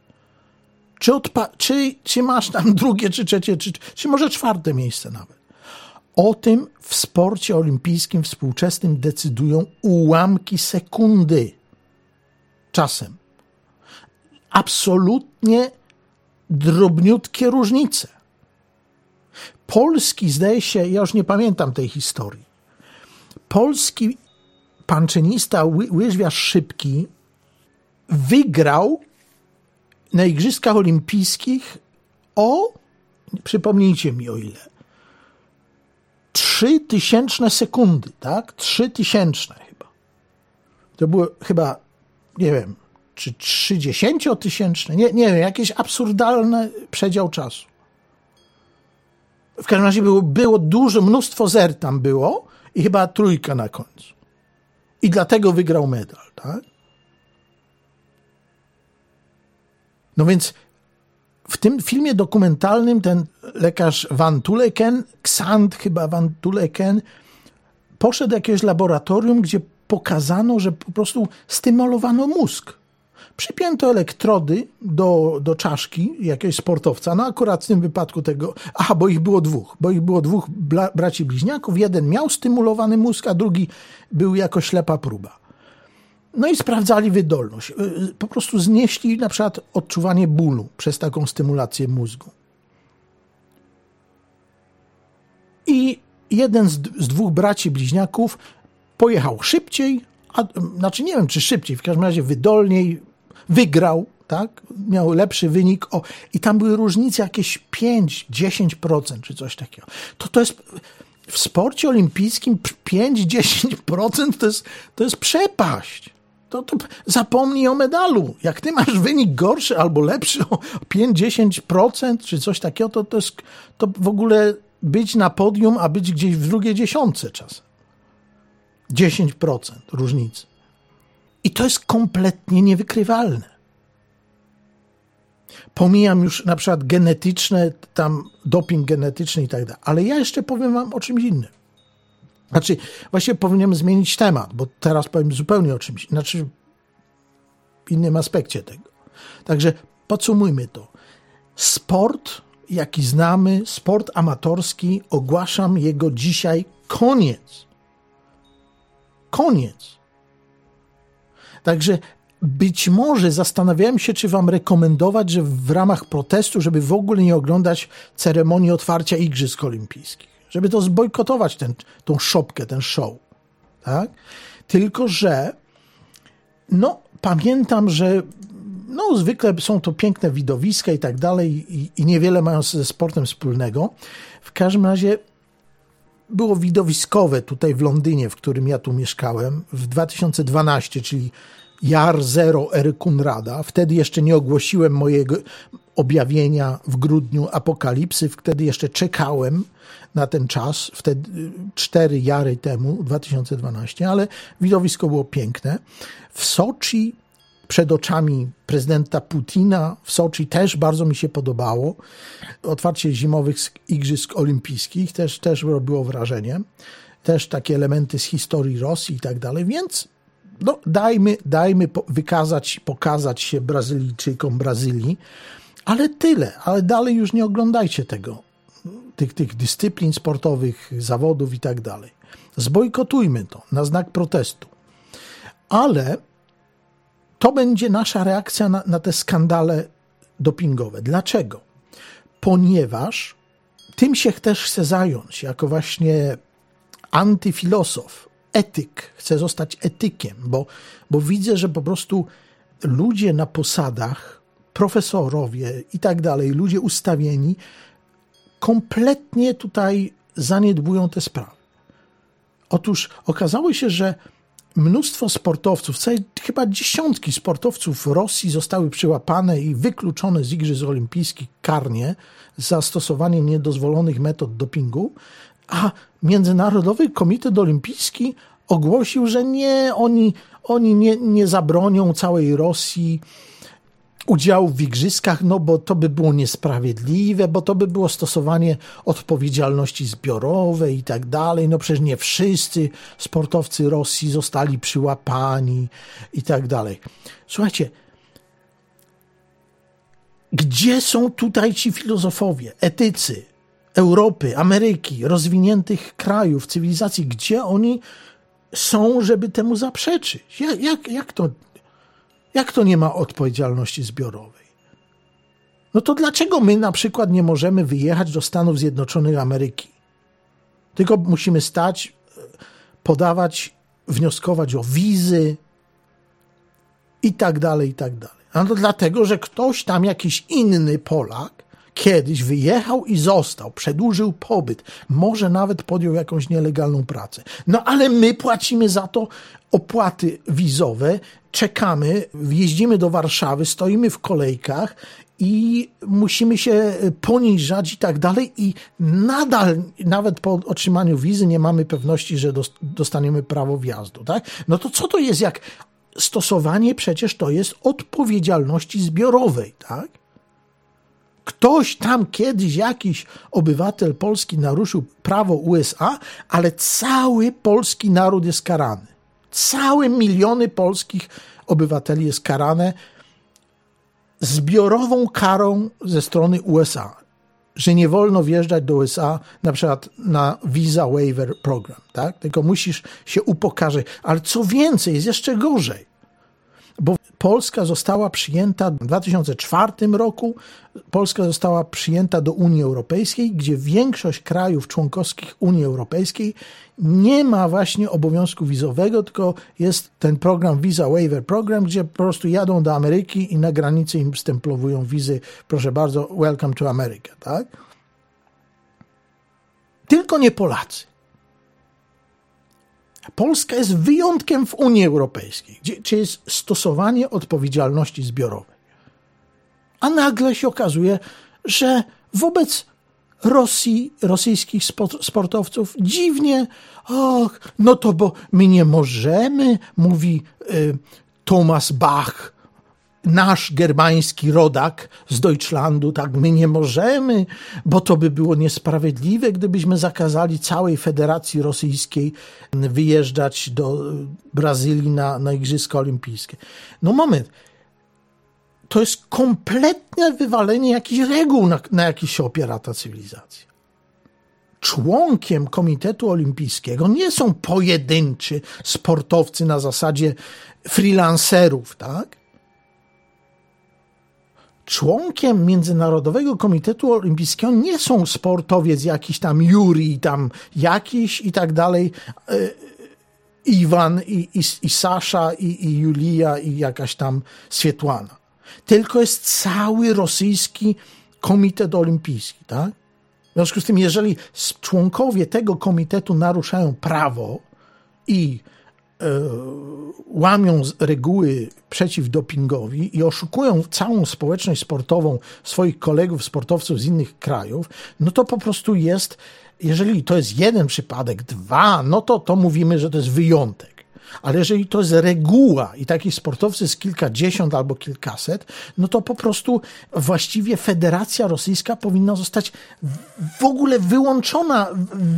czy, czy, czy masz tam [LAUGHS] drugie, czy trzecie, czy, czy może czwarte miejsce nawet. O tym w sporcie olimpijskim współczesnym decydują ułamki sekundy. Czasem. Absolutnie drobniutkie różnice. Polski, zdaje się, ja już nie pamiętam tej historii. Polski panczynista, łyżwiarz szybki, wygrał na Igrzyskach Olimpijskich o, przypomnijcie mi o ile, trzy tysięczne sekundy, tak? Trzy tysięczne chyba. To było chyba, nie wiem, czy trzydziesięciotysięczne, nie, nie wiem, jakieś absurdalny przedział czasu. W każdym razie było, było dużo, mnóstwo zer tam było i chyba trójka na końcu. I dlatego wygrał medal, tak? No więc w tym filmie dokumentalnym ten lekarz Van Tuleken, Ksant chyba Van Tuleken, poszedł do jakiegoś laboratorium, gdzie pokazano, że po prostu stymulowano mózg. Przypięto elektrody do, do czaszki jakiegoś sportowca. No akurat w tym wypadku tego, aha, bo ich było dwóch, bo ich było dwóch braci bliźniaków. Jeden miał stymulowany mózg, a drugi był jako ślepa próba. No i sprawdzali wydolność. Y, y, po prostu znieśli na przykład odczuwanie bólu przez taką stymulację mózgu. I jeden z, z dwóch braci bliźniaków pojechał szybciej, a, znaczy nie wiem czy szybciej, w każdym razie wydolniej, wygrał, tak? Miał lepszy wynik. O, I tam były różnice jakieś 5-10% czy coś takiego. To to jest w sporcie olimpijskim 5-10% to jest, to jest przepaść to, to zapomnij o medalu. Jak ty masz wynik gorszy albo lepszy o 5-10% czy coś takiego, to, to jest to w ogóle być na podium, a być gdzieś w drugiej dziesiątce czasem. 10% różnicy. I to jest kompletnie niewykrywalne. Pomijam już na przykład genetyczne, tam doping genetyczny i tak dalej, ale ja jeszcze powiem wam o czymś innym. Znaczy, właściwie powinienem zmienić temat, bo teraz powiem zupełnie o czymś, znaczy innym aspekcie tego. Także podsumujmy to. sport, jaki znamy, sport amatorski, ogłaszam jego dzisiaj koniec. Koniec. Także być może zastanawiałem się, czy wam rekomendować, że w ramach protestu, żeby w ogóle nie oglądać ceremonii otwarcia Igrzysk Olimpijskich, żeby to zbojkotować ten, tą szopkę, ten show. Tak? Tylko, że no, pamiętam, że no, zwykle są to piękne widowiska i tak dalej, i, i niewiele mają ze sportem wspólnego. W każdym razie było widowiskowe tutaj w Londynie, w którym ja tu mieszkałem, w 2012, czyli Jar Zero ery Kunrada. Wtedy jeszcze nie ogłosiłem mojego objawienia w grudniu apokalipsy, wtedy jeszcze czekałem na ten czas, wtedy cztery jary temu, 2012, ale widowisko było piękne. W Soczi przed oczami prezydenta Putina. W Soczi też bardzo mi się podobało. Otwarcie zimowych Igrzysk Olimpijskich też, też robiło wrażenie. Też takie elementy z historii Rosji i tak dalej, więc no, dajmy, dajmy wykazać, pokazać się Brazylijczykom Brazylii, ale tyle, ale dalej już nie oglądajcie tego, tych, tych dyscyplin sportowych, zawodów i tak dalej. Zbojkotujmy to na znak protestu. Ale to będzie nasza reakcja na, na te skandale dopingowe. Dlaczego? Ponieważ tym się też chcę zająć, jako właśnie antyfilosof, etyk, chcę zostać etykiem, bo, bo widzę, że po prostu ludzie na posadach, profesorowie i tak dalej, ludzie ustawieni, kompletnie tutaj zaniedbują te sprawy. Otóż okazało się, że mnóstwo sportowców, chyba dziesiątki sportowców Rosji zostały przyłapane i wykluczone z Igrzysk Olimpijskich karnie za stosowanie niedozwolonych metod dopingu, a Międzynarodowy Komitet Olimpijski ogłosił, że nie, oni, oni nie, nie zabronią całej Rosji udziału w igrzyskach, no bo to by było niesprawiedliwe, bo to by było stosowanie odpowiedzialności zbiorowej i tak dalej. No przecież nie wszyscy sportowcy Rosji zostali przyłapani i tak dalej. Słuchajcie, gdzie są tutaj ci filozofowie, etycy Europy, Ameryki, rozwiniętych krajów, cywilizacji? Gdzie oni są, żeby temu zaprzeczyć? Jak, jak, jak to jak to nie ma odpowiedzialności zbiorowej? No to dlaczego my na przykład nie możemy wyjechać do Stanów Zjednoczonych Ameryki? Tylko musimy stać, podawać, wnioskować o wizy i tak dalej, i tak dalej. A to dlatego, że ktoś tam, jakiś inny Polak, kiedyś wyjechał i został, przedłużył pobyt, może nawet podjął jakąś nielegalną pracę. No ale my płacimy za to opłaty wizowe, czekamy, jeździmy do Warszawy, stoimy w kolejkach i musimy się poniżać i tak dalej i nadal, nawet po otrzymaniu wizy nie mamy pewności, że dostaniemy prawo wjazdu, tak? No to co to jest jak stosowanie przecież to jest odpowiedzialności zbiorowej, tak? Ktoś tam kiedyś, jakiś obywatel polski naruszył prawo USA, ale cały polski naród jest karany. Całe miliony polskich obywateli jest karane zbiorową karą ze strony USA, że nie wolno wjeżdżać do USA na przykład na Visa Waiver Program, tak? Tylko musisz się upokarzyć. Ale co więcej, jest jeszcze gorzej bo Polska została przyjęta w 2004 roku, Polska została przyjęta do Unii Europejskiej, gdzie większość krajów członkowskich Unii Europejskiej nie ma właśnie obowiązku wizowego, tylko jest ten program Visa Waiver Program, gdzie po prostu jadą do Ameryki i na granicy im stemplowują wizy, proszę bardzo, welcome to America, tak? Tylko nie Polacy. Polska jest wyjątkiem w Unii Europejskiej, gdzie, gdzie jest stosowanie odpowiedzialności zbiorowej. A nagle się okazuje, że wobec Rosji, rosyjskich sportowców dziwnie, och, no to bo my nie możemy, mówi y, Thomas Bach, nasz germański rodak z Deutschlandu, tak, my nie możemy, bo to by było niesprawiedliwe, gdybyśmy zakazali całej Federacji Rosyjskiej wyjeżdżać do Brazylii na, na Igrzyska Olimpijskie. No moment. to jest kompletne wywalenie jakichś reguł, na, na jakich się opiera ta cywilizacja. Członkiem Komitetu Olimpijskiego nie są pojedynczy sportowcy na zasadzie freelancerów, tak? Członkiem Międzynarodowego Komitetu Olimpijskiego nie są sportowiec jakiś tam Juri, tam jakiś i tak dalej, e, Iwan i, i, i Sasza i, i Julia i jakaś tam Swietłana. Tylko jest cały rosyjski Komitet Olimpijski, tak? W związku z tym, jeżeli członkowie tego komitetu naruszają prawo i łamią reguły przeciwdopingowi i oszukują całą społeczność sportową swoich kolegów, sportowców z innych krajów, no to po prostu jest, jeżeli to jest jeden przypadek, dwa, no to, to mówimy, że to jest wyjątek. Ale jeżeli to jest reguła i takich sportowców jest kilkadziesiąt albo kilkaset, no to po prostu właściwie Federacja Rosyjska powinna zostać w ogóle wyłączona,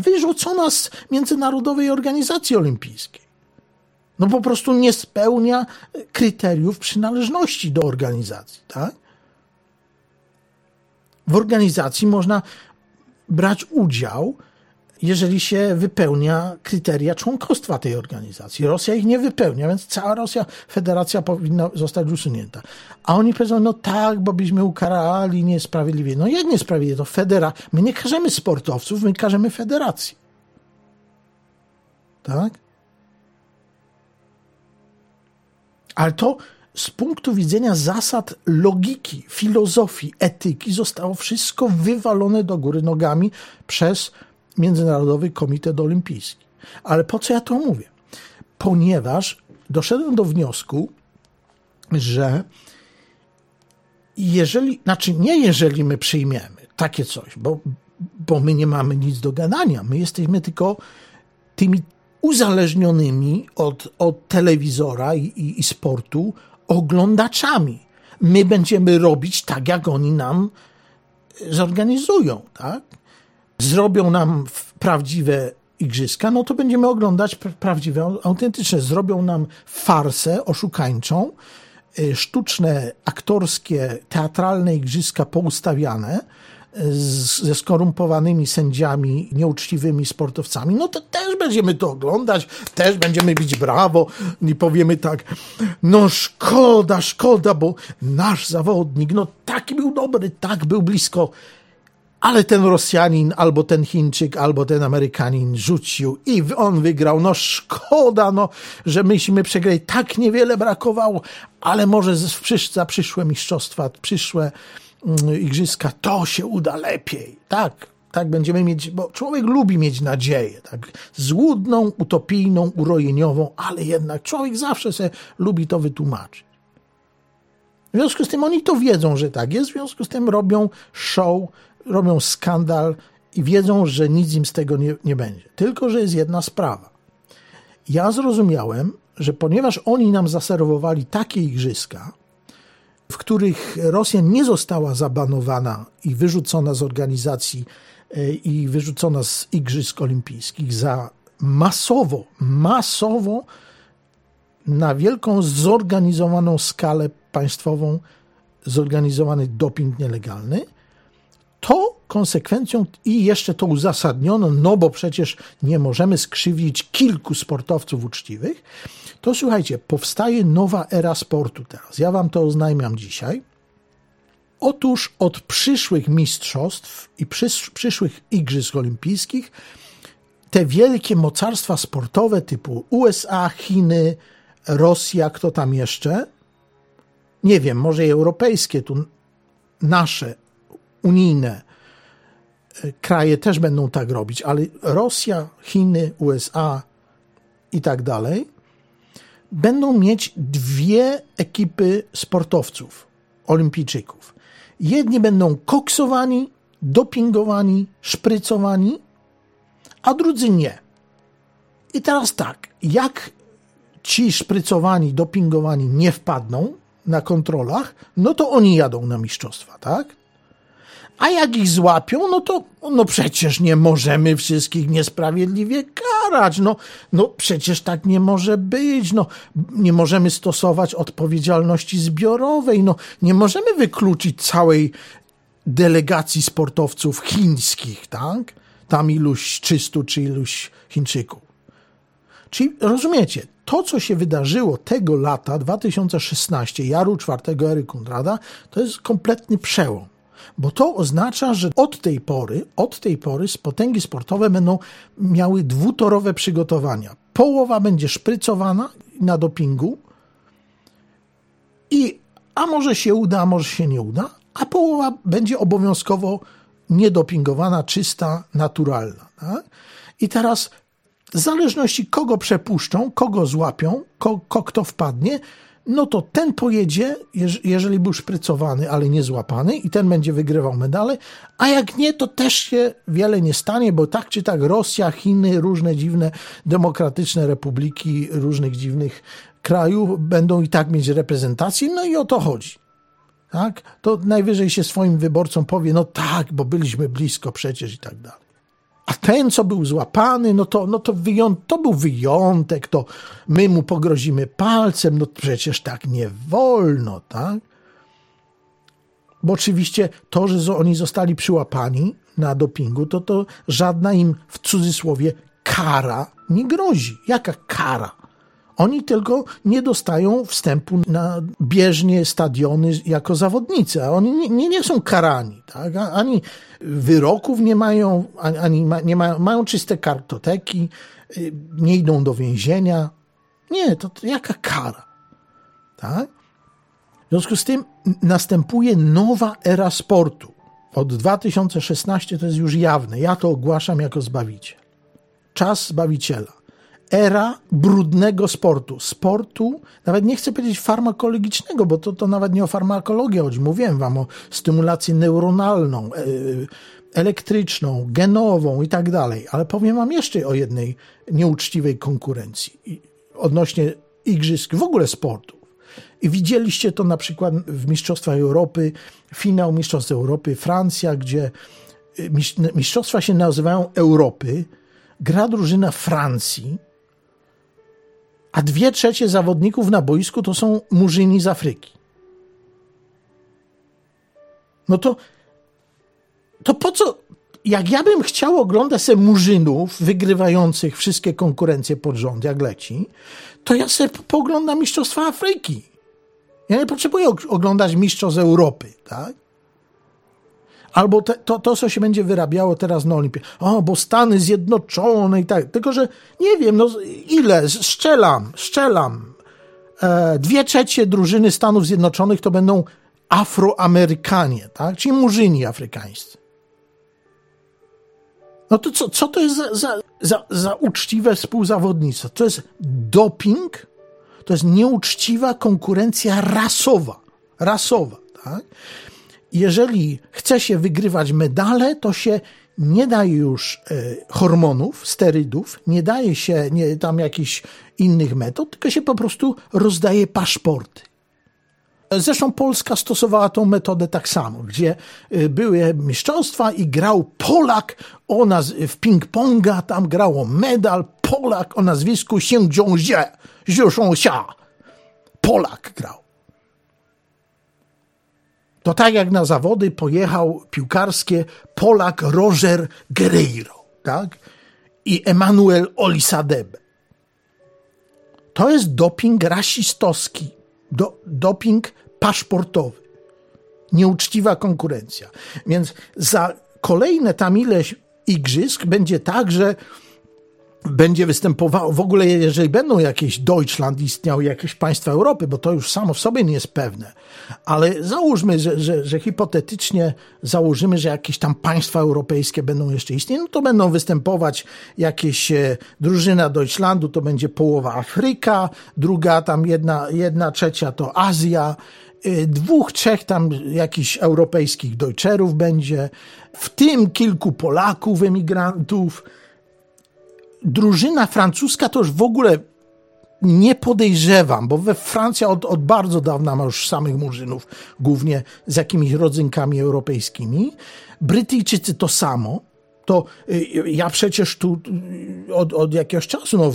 wyrzucona z Międzynarodowej Organizacji Olimpijskiej. No po prostu nie spełnia kryteriów przynależności do organizacji, tak? W organizacji można brać udział, jeżeli się wypełnia kryteria członkostwa tej organizacji. Rosja ich nie wypełnia, więc cała Rosja, federacja powinna zostać usunięta. A oni powiedzą, no tak, bo byśmy ukarali niesprawiedliwie. No jak niesprawiedliwie? To federa. My nie karzemy sportowców, my karzemy federacji. Tak? Ale to z punktu widzenia zasad logiki, filozofii, etyki zostało wszystko wywalone do góry nogami przez Międzynarodowy Komitet Olimpijski. Ale po co ja to mówię? Ponieważ doszedłem do wniosku, że jeżeli, znaczy nie jeżeli my przyjmiemy takie coś, bo, bo my nie mamy nic do gadania, my jesteśmy tylko tymi uzależnionymi od, od telewizora i, i, i sportu oglądaczami. My będziemy robić tak, jak oni nam zorganizują, tak? Zrobią nam prawdziwe igrzyska, no to będziemy oglądać prawdziwe, autentyczne. Zrobią nam farsę oszukańczą, y, sztuczne, aktorskie, teatralne igrzyska poustawiane, ze skorumpowanymi sędziami, nieuczciwymi sportowcami, no to też będziemy to oglądać, też będziemy bić brawo i powiemy tak, no szkoda, szkoda, bo nasz zawodnik, no taki był dobry, tak był blisko, ale ten Rosjanin, albo ten Chińczyk, albo ten Amerykanin rzucił i on wygrał. No szkoda, no, że myśmy przegrali. Tak niewiele brakowało, ale może za przyszłe mistrzostwa, przyszłe igrzyska, to się uda lepiej. Tak, tak będziemy mieć, bo człowiek lubi mieć nadzieję, tak, złudną, utopijną, urojeniową, ale jednak człowiek zawsze sobie lubi to wytłumaczyć. W związku z tym oni to wiedzą, że tak jest, w związku z tym robią show, robią skandal i wiedzą, że nic im z tego nie, nie będzie. Tylko, że jest jedna sprawa. Ja zrozumiałem, że ponieważ oni nam zaserwowali takie igrzyska, w których Rosja nie została zabanowana i wyrzucona z organizacji e, i wyrzucona z Igrzysk Olimpijskich za masowo, masowo na wielką zorganizowaną skalę państwową zorganizowany doping nielegalny, to konsekwencją i jeszcze to uzasadniono, no bo przecież nie możemy skrzywić kilku sportowców uczciwych, to słuchajcie, powstaje nowa era sportu teraz. Ja wam to oznajmiam dzisiaj. Otóż od przyszłych mistrzostw i przysz, przyszłych igrzysk olimpijskich te wielkie mocarstwa sportowe typu USA, Chiny, Rosja, kto tam jeszcze? Nie wiem, może i europejskie, tu nasze, unijne e, kraje też będą tak robić, ale Rosja, Chiny, USA i tak dalej będą mieć dwie ekipy sportowców, olimpijczyków. Jedni będą koksowani, dopingowani, szprycowani, a drudzy nie. I teraz tak, jak ci szprycowani, dopingowani nie wpadną na kontrolach, no to oni jadą na mistrzostwa, tak? A jak ich złapią, no to no przecież nie możemy wszystkich niesprawiedliwie karać. No, no przecież tak nie może być. No, nie możemy stosować odpowiedzialności zbiorowej. No, nie możemy wykluczyć całej delegacji sportowców chińskich, tak? Tam iluś 300 czy iluś Chińczyków. Czyli rozumiecie, to co się wydarzyło tego lata 2016, Jaru czwartego Ery to jest kompletny przełom. Bo to oznacza, że od tej pory, od tej pory potęgi sportowe będą miały dwutorowe przygotowania. Połowa będzie szprycowana na dopingu i a może się uda, a może się nie uda, a połowa będzie obowiązkowo niedopingowana, czysta, naturalna. Tak? I teraz w zależności kogo przepuszczą, kogo złapią, ko, ko, kto wpadnie, no to ten pojedzie, jeżeli był szprycowany, ale nie złapany, i ten będzie wygrywał medale, a jak nie, to też się wiele nie stanie, bo tak czy tak Rosja, Chiny, różne dziwne demokratyczne republiki różnych dziwnych krajów będą i tak mieć reprezentację, no i o to chodzi. Tak? To najwyżej się swoim wyborcom powie, no tak, bo byliśmy blisko przecież i tak dalej. A ten, co był złapany, no to, no to, to był wyjątek, to my mu pogrozimy palcem, no przecież tak nie wolno, tak? Bo oczywiście to, że oni zostali przyłapani na dopingu, to to żadna im w cudzysłowie kara nie grozi. Jaka kara? Oni tylko nie dostają wstępu na bieżnie stadiony jako zawodnicy, a oni nie, nie, są karani. Tak? Ani wyroków nie mają, ani, ani nie mają, mają czyste kartoteki, y, nie idą do więzienia. Nie, to, to jaka kara? Tak? W związku z tym następuje nowa era sportu. Od 2016 to jest już jawne. Ja to ogłaszam jako zbawiciel. Czas zbawiciela era brudnego sportu. Sportu, nawet nie chcę powiedzieć farmakologicznego, bo to, to nawet nie o farmakologię chodzi. Mówiłem wam o stymulacji neuronalną, e, elektryczną, genową i tak dalej. Ale powiem wam jeszcze o jednej nieuczciwej konkurencji odnośnie igrzysk, w ogóle sportu. I widzieliście to na przykład w Mistrzostwach Europy, finał Mistrzostw Europy, Francja, gdzie e, mistrzostwa się nazywają Europy, gra drużyna Francji, a dwie trzecie zawodników na boisku to są murzyni z Afryki. No to, to po co, jak ja bym chciał oglądać se murzynów wygrywających wszystkie konkurencje pod rząd, jak leci, to ja sobie poglądam Mistrzostwa Afryki. Ja nie potrzebuję oglądać Mistrzostw Europy, tak? Albo te, to, to, co się będzie wyrabiało teraz na Olimpie. O, bo Stany Zjednoczone i tak. Tylko, że nie wiem, no ile, szczelam, szczelam. E, dwie trzecie drużyny Stanów Zjednoczonych to będą Afroamerykanie, tak? Czyli murzyni afrykańscy. No to co, co to jest za, za, za, za uczciwe współzawodnictwo? To jest doping, to jest nieuczciwa konkurencja rasowa. Rasowa, tak? Jeżeli chce się wygrywać medale, to się nie daje już e, hormonów, sterydów, nie daje się nie, tam jakichś innych metod, tylko się po prostu rozdaje paszporty. Zresztą Polska stosowała tą metodę tak samo, gdzie e, były mistrzostwa i grał Polak o naz- w ping-ponga, tam grało medal Polak o nazwisku Jiongxie, Xia. Polak grał. To tak jak na zawody pojechał piłkarskie Polak Roger Guerreiro, tak? I Emanuel Olisadebe. To jest doping rasistowski, do, doping paszportowy. Nieuczciwa konkurencja. Więc za kolejne tam ileś igrzysk będzie tak, że będzie występowało, w ogóle jeżeli będą jakieś Deutschland istniały, jakieś państwa Europy, bo to już samo w sobie nie jest pewne, ale załóżmy, że, że, że hipotetycznie założymy, że jakieś tam państwa europejskie będą jeszcze istnieć, no to będą występować jakieś e, drużyna Deutschlandu, to będzie połowa Afryka, druga tam jedna, jedna trzecia to Azja, e, dwóch, trzech tam jakichś europejskich Deutscherów będzie, w tym kilku Polaków, emigrantów, drużyna francuska to już w ogóle nie podejrzewam, bo we Francji od, od bardzo dawna ma już samych murzynów, głównie z jakimiś rodzynkami europejskimi. Brytyjczycy to samo. To y, ja przecież tu y, od, od jakiegoś czasu, no,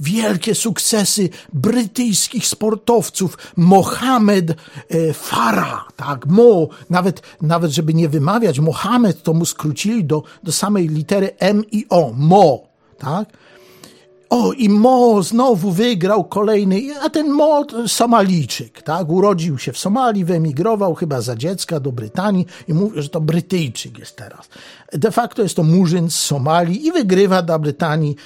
wielkie sukcesy brytyjskich sportowców, Mohamed y, Farah, tak, Mo, nawet, nawet żeby nie wymawiać Mohamed, to mu skrócili do, do samej litery M i O, Mo, tak, o, i Mo znowu wygrał kolejny, a ten Mo Somalijczyk, tak? Urodził się w Somalii, wyemigrował chyba za dziecka do Brytanii i mówi, że to Brytyjczyk jest teraz. De facto jest to murzyn z Somalii i wygrywa dla Brytanii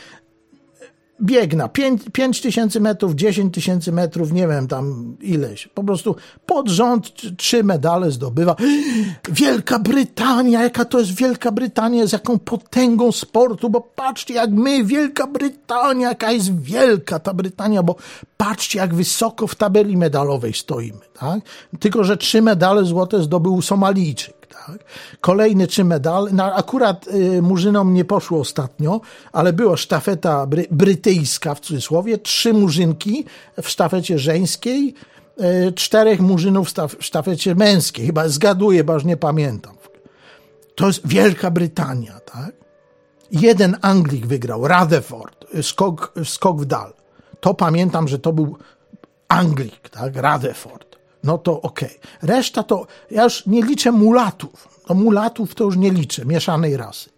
bieg na 5 tysięcy metrów, 10 tysięcy metrów, nie wiem tam ileś. Po prostu pod rząd trzy medale zdobywa. Wielka Brytania, jaka to jest Wielka Brytania, z jaką potęgą sportu, bo patrzcie jak my, Wielka Brytania, jaka jest wielka ta Brytania, bo patrzcie jak wysoko w tabeli medalowej stoimy. Tak? Tylko, że trzy medale złote zdobył Somalijczyk. Tak? Kolejny trzy medal. No, akurat y, Murzynom nie poszło ostatnio, ale była sztafeta bry, brytyjska w cudzysłowie. Trzy murzynki w sztafecie żeńskiej, y, czterech murzynów w sztafecie męskiej. Chyba zgaduję, bo już nie pamiętam. To jest Wielka Brytania, tak? Jeden Anglik wygrał, Rutherford, skok, skok w dal. To pamiętam, że to był Anglik, tak? Rutherford no to okej. Okay. Reszta to, ja już nie liczę mulatów. No mulatów to już nie liczę, mieszanej rasy.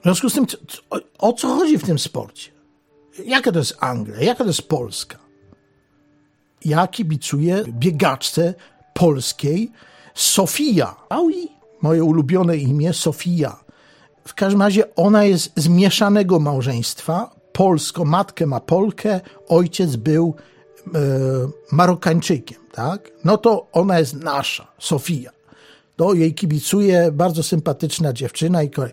W związku z tym, o, o co chodzi w tym sporcie? Jaka to jest Anglia? Jaka to jest Polska? Ja kibicuję biegaczce polskiej Sofia. Aui, moje ulubione imię Sofia. W każdym razie ona jest z mieszanego małżeństwa Polsko, matkę ma Polkę, ojciec był e, Marokańczykiem, tak? No to ona jest nasza, Sofia. To jej kibicuje, bardzo sympatyczna dziewczyna i kolej.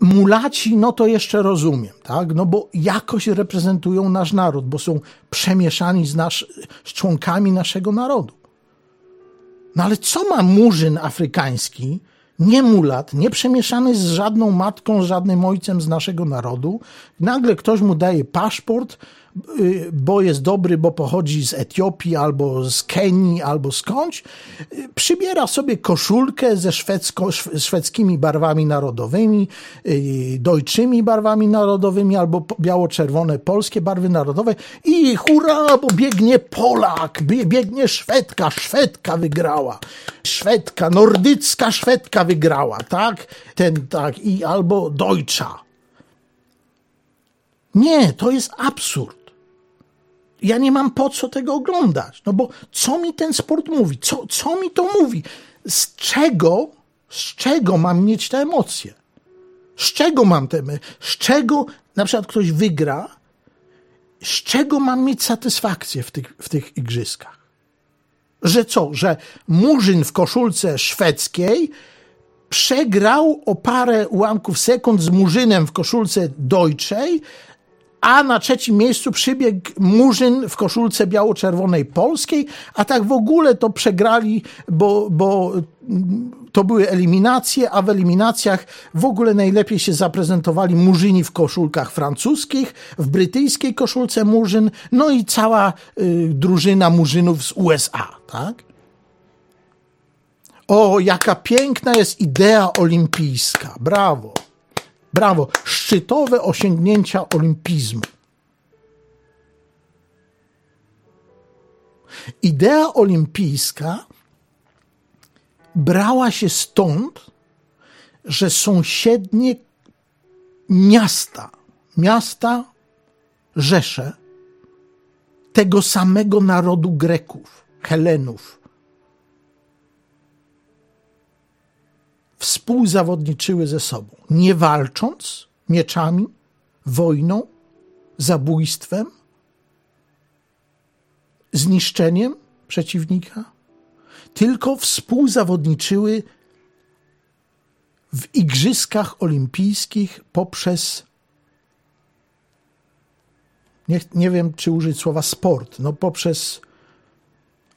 Mulaci, no to jeszcze rozumiem, tak? No bo jakoś reprezentują nasz naród, bo są przemieszani z, nasz, z członkami naszego narodu. No ale co ma murzyn afrykański nie mulat, nie przemieszany z żadną matką, z żadnym ojcem z naszego narodu. Nagle ktoś mu daje paszport, bo jest dobry, bo pochodzi z Etiopii, albo z Kenii, albo skądś. Y, przybiera sobie koszulkę ze szwedzko, szwedzkimi barwami narodowymi, y, dojczymi barwami narodowymi, albo biało-czerwone polskie barwy narodowe i hurra, bo biegnie Polak, biegnie Szwedka, Szwedka wygrała. Szwedka, nordycka Szwedka wygrała, tak? Ten, tak, i albo Deutscha. Nie, to jest absurd. Ja nie mam po co tego oglądać, no bo co mi ten sport mówi? Co, co mi to mówi? Z czego, z czego mam mieć te emocje? Z czego mam te, z czego na przykład ktoś wygra, z czego mam mieć satysfakcję w tych, w tych igrzyskach? Że co? Że Murzyn w koszulce szwedzkiej przegrał o parę ułamków sekund z Murzynem w koszulce deutschej, a na trzecim miejscu przybiegł Murzyn w koszulce biało-czerwonej polskiej, a tak w ogóle to przegrali, bo, bo to były eliminacje, a w eliminacjach w ogóle najlepiej się zaprezentowali Murzyni w koszulkach francuskich, w brytyjskiej koszulce Murzyn, no i cała y, drużyna Murzynów z USA, tak? O, jaka piękna jest idea olimpijska. Brawo. Brawo. Szczytowe osiągnięcia olimpizmu. Idea olimpijska brała się stąd, że sąsiednie miasta, miasta Rzesze tego samego narodu Greków, Helenów, współzawodniczyły ze sobą, nie walcząc mieczami, wojną, zabójstwem, zniszczeniem przeciwnika, tylko współzawodniczyły w Igrzyskach Olimpijskich poprzez, nie, nie wiem czy użyć słowa sport, no poprzez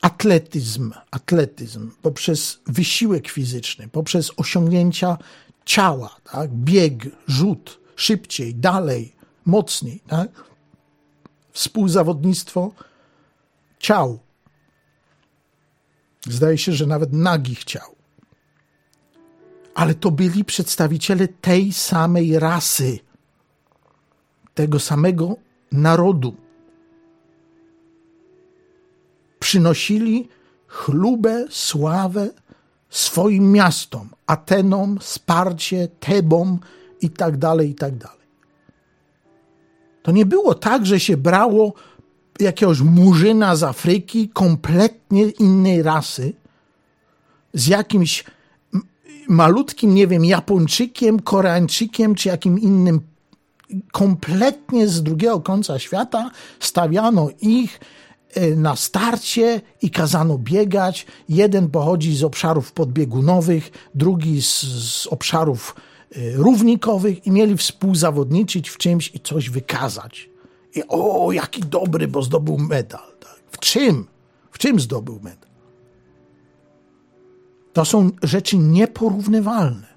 atletyzm, atletyzm, poprzez wysiłek fizyczny, poprzez osiągnięcia ciała, tak? bieg, rzut, szybciej, dalej, mocniej. Tak? Współzawodnictwo ciał. Zdaje się, że nawet nagich ciał. Ale to byli przedstawiciele tej samej rasy, tego samego narodu. Przynosili chlubę, sławę swoim miastom, Atenom, Sparcie, Tebom i tak dalej, i tak dalej. To nie było tak, że się brało jakiegoś murzyna z Afryki, kompletnie innej rasy, z jakimś malutkim, nie wiem, Japończykiem, Koreańczykiem, czy jakim innym, kompletnie z drugiego końca świata, stawiano ich na starcie i kazano biegać. Jeden pochodzi z obszarów podbiegunowych, drugi z, z obszarów e, równikowych i mieli współzawodniczyć w czymś i coś wykazać. I o, jaki dobry, bo zdobył medal. Tak? W czym? W czym zdobył medal? To są rzeczy nieporównywalne.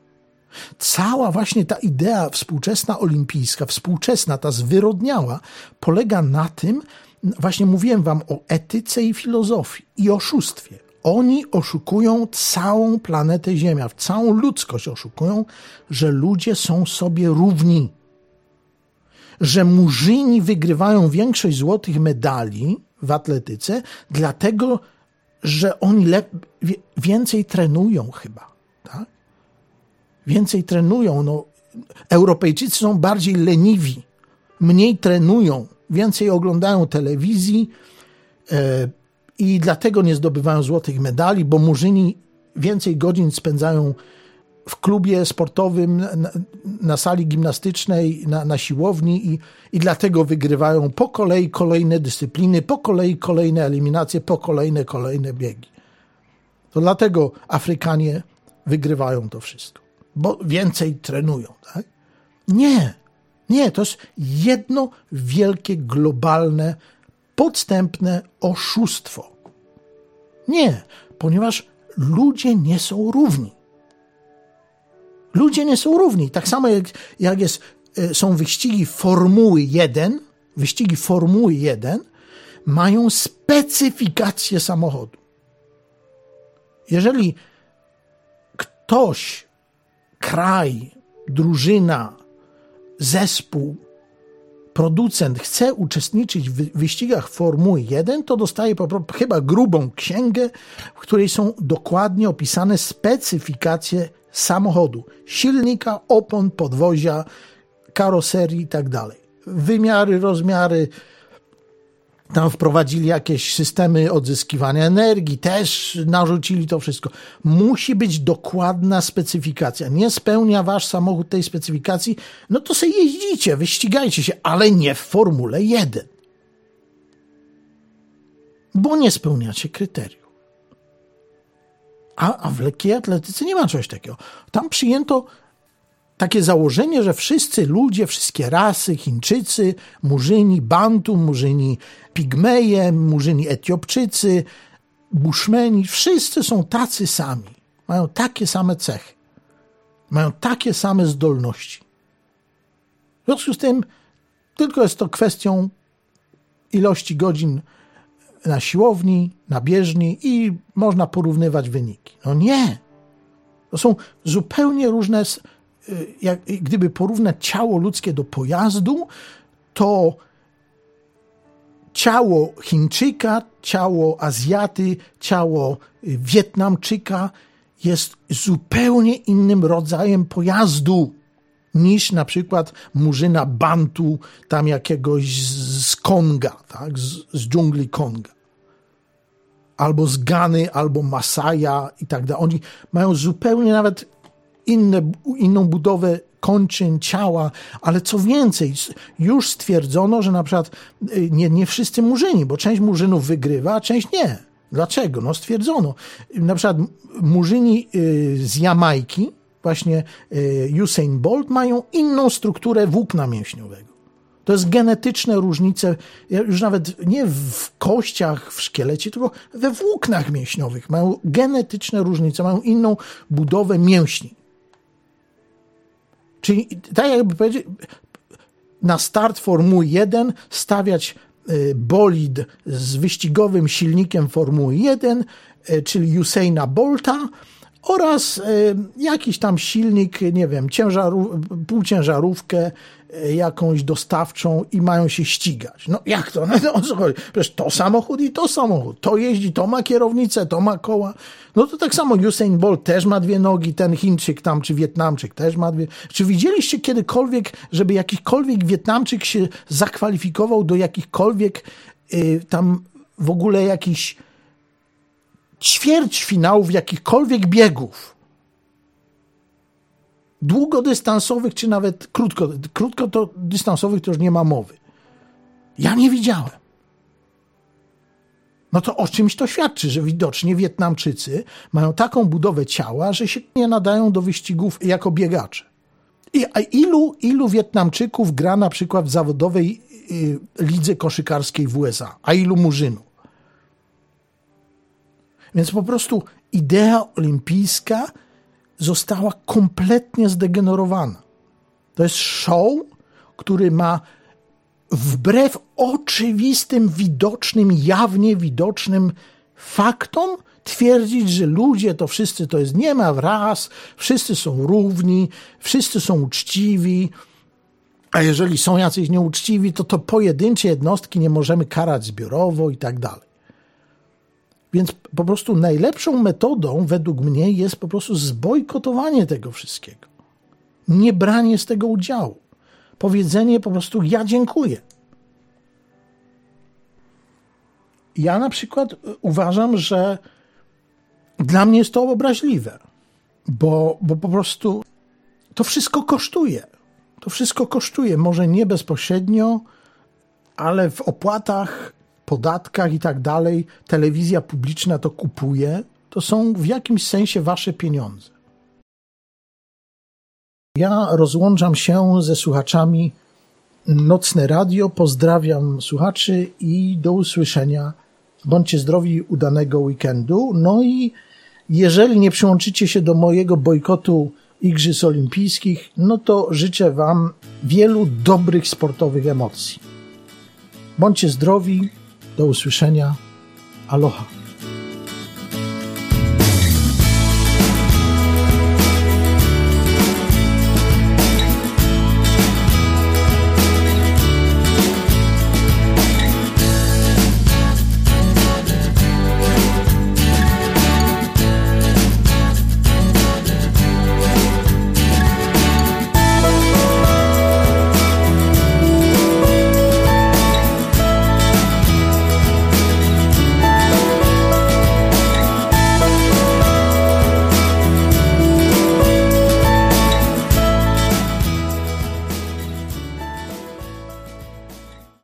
Cała właśnie ta idea współczesna olimpijska, współczesna, ta zwyrodniała, polega na tym, właśnie mówiłem wam o etyce i filozofii i oszustwie. Oni oszukują całą planetę Ziemia, całą ludzkość oszukują, że ludzie są sobie równi że murzyni wygrywają większość złotych medali w atletyce, dlatego że oni więcej trenują chyba. Tak? Więcej trenują. No, Europejczycy są bardziej leniwi, mniej trenują, więcej oglądają telewizji e, i dlatego nie zdobywają złotych medali, bo murzyni więcej godzin spędzają w klubie sportowym, na, na sali gimnastycznej, na, na siłowni i, i dlatego wygrywają po kolei kolejne dyscypliny, po kolei kolejne eliminacje, po kolejne kolejne biegi. To dlatego Afrykanie wygrywają to wszystko, bo więcej trenują. Tak? Nie, nie, to jest jedno wielkie, globalne, podstępne oszustwo. Nie, ponieważ ludzie nie są równi. Ludzie nie są równi. Tak samo jak, jak jest, e, są wyścigi Formuły 1, wyścigi Formuły 1 mają specyfikację samochodu. Jeżeli ktoś, kraj, drużyna, zespół, producent chce uczestniczyć w wyścigach Formuły 1, to dostaje chyba grubą księgę, w której są dokładnie opisane specyfikacje samochodu, silnika, opon, podwozia, karoserii i tak. Wymiary, rozmiary, tam wprowadzili jakieś systemy odzyskiwania energii, też narzucili to wszystko. Musi być dokładna specyfikacja. Nie spełnia wasz samochód tej specyfikacji, no to sobie jeździcie, wyścigajcie się, ale nie w Formule 1. Bo nie spełniacie kryteriów. A, a w lekkiej atletyce nie ma czegoś takiego. Tam przyjęto takie założenie, że wszyscy ludzie, wszystkie rasy, Chińczycy, Murzyni, Bantu, Murzyni Pigmeje, Murzyni Etiopczycy, Bushmeni, wszyscy są tacy sami. Mają takie same cechy. Mają takie same zdolności. W związku z tym tylko jest to kwestią ilości godzin na siłowni, na bieżni i można porównywać wyniki. No nie. To są zupełnie różne. Y, jak gdyby porównać ciało ludzkie do pojazdu, to ciało Chińczyka, ciało Azjaty, ciało Wietnamczyka jest zupełnie innym rodzajem pojazdu niż na przykład murzyna Bantu, tam jakiegoś z Konga, tak? z, z dżungli Konga. Albo z Gany, albo Masaja i tak dalej. Oni mają zupełnie nawet inne, inną budowę kończyn, ciała, ale co więcej, już stwierdzono, że na przykład y, nie, nie wszyscy murzyni, bo część murzynów wygrywa, a część nie. Dlaczego? No stwierdzono. Na przykład murzyni y, z Jamajki, właśnie y, Usain Bolt, mają inną strukturę włókna mięśniowego. To jest genetyczne różnice, już nawet nie w kościach, w szkielecie, tylko we włóknach mięśniowych. Mają genetyczne różnice, mają inną budowę mięśni. Czyli tak jakby powiedzieć, na start Formuły 1 stawiać y, bolid z wyścigowym silnikiem Formuły 1, y, czyli Usaina Bolta, oraz jakiś tam silnik, nie wiem, ciężaru, półciężarówkę jakąś dostawczą i mają się ścigać. No jak to? [LAUGHS] No, o co chodzi? Przecież to samochód i to samochód. To jeździ, to ma kierownicę, to ma koła. No to tak samo Usain Bolt też ma dwie nogi, ten Chińczyk tam, czy Wietnamczyk też ma dwie. Czy widzieliście kiedykolwiek, żeby jakikolwiek Wietnamczyk się zakwalifikował do jakichkolwiek y, tam w ogóle jakichś ćwierćfinałów jakichkolwiek biegów? Długodystansowych, czy nawet krótko, krótko to dystansowych to już nie ma mowy. Ja nie widziałem. No to o czymś to świadczy, że widocznie Wietnamczycy mają taką budowę ciała, że się nie nadają do wyścigów jako biegacze. I, a ilu, ilu Wietnamczyków gra na przykład w zawodowej y, lidze koszykarskiej w USA, a ilu murzynów? Więc po prostu idea olimpijska została kompletnie zdegenerowana. To jest show, który ma wbrew oczywistym, widocznym, jawnie widocznym faktom twierdzić, że ludzie to wszyscy to jest nie ma raz, wszyscy są równi, wszyscy są uczciwi, a jeżeli są jacyś nieuczciwi, to to pojedyncze jednostki nie możemy karać zbiorowo i tak dalej. Więc po prostu najlepszą metodą, według mnie, jest po prostu zbojkotowanie tego wszystkiego. Nie branie z tego udziału. Powiedzenie po prostu: Ja dziękuję. Ja na przykład uważam, że dla mnie jest to obraźliwe, bo, bo po prostu to wszystko kosztuje. To wszystko kosztuje. Może nie bezpośrednio, ale w opłatach podatkach i tak dalej, telewizja publiczna to kupuje, to są w jakimś sensie wasze pieniądze. Ja rozłączam się ze słuchaczami Nocne Radio. Pozdrawiam słuchaczy i do usłyszenia. Bądźcie zdrowi, udanego weekendu. No i jeżeli nie przyłączycie się do mojego bojkotu Igrzysk Olimpijskich, no to życzę Wam wielu dobrych sportowych emocji. Bądźcie zdrowi, do usłyszenia. Aloha.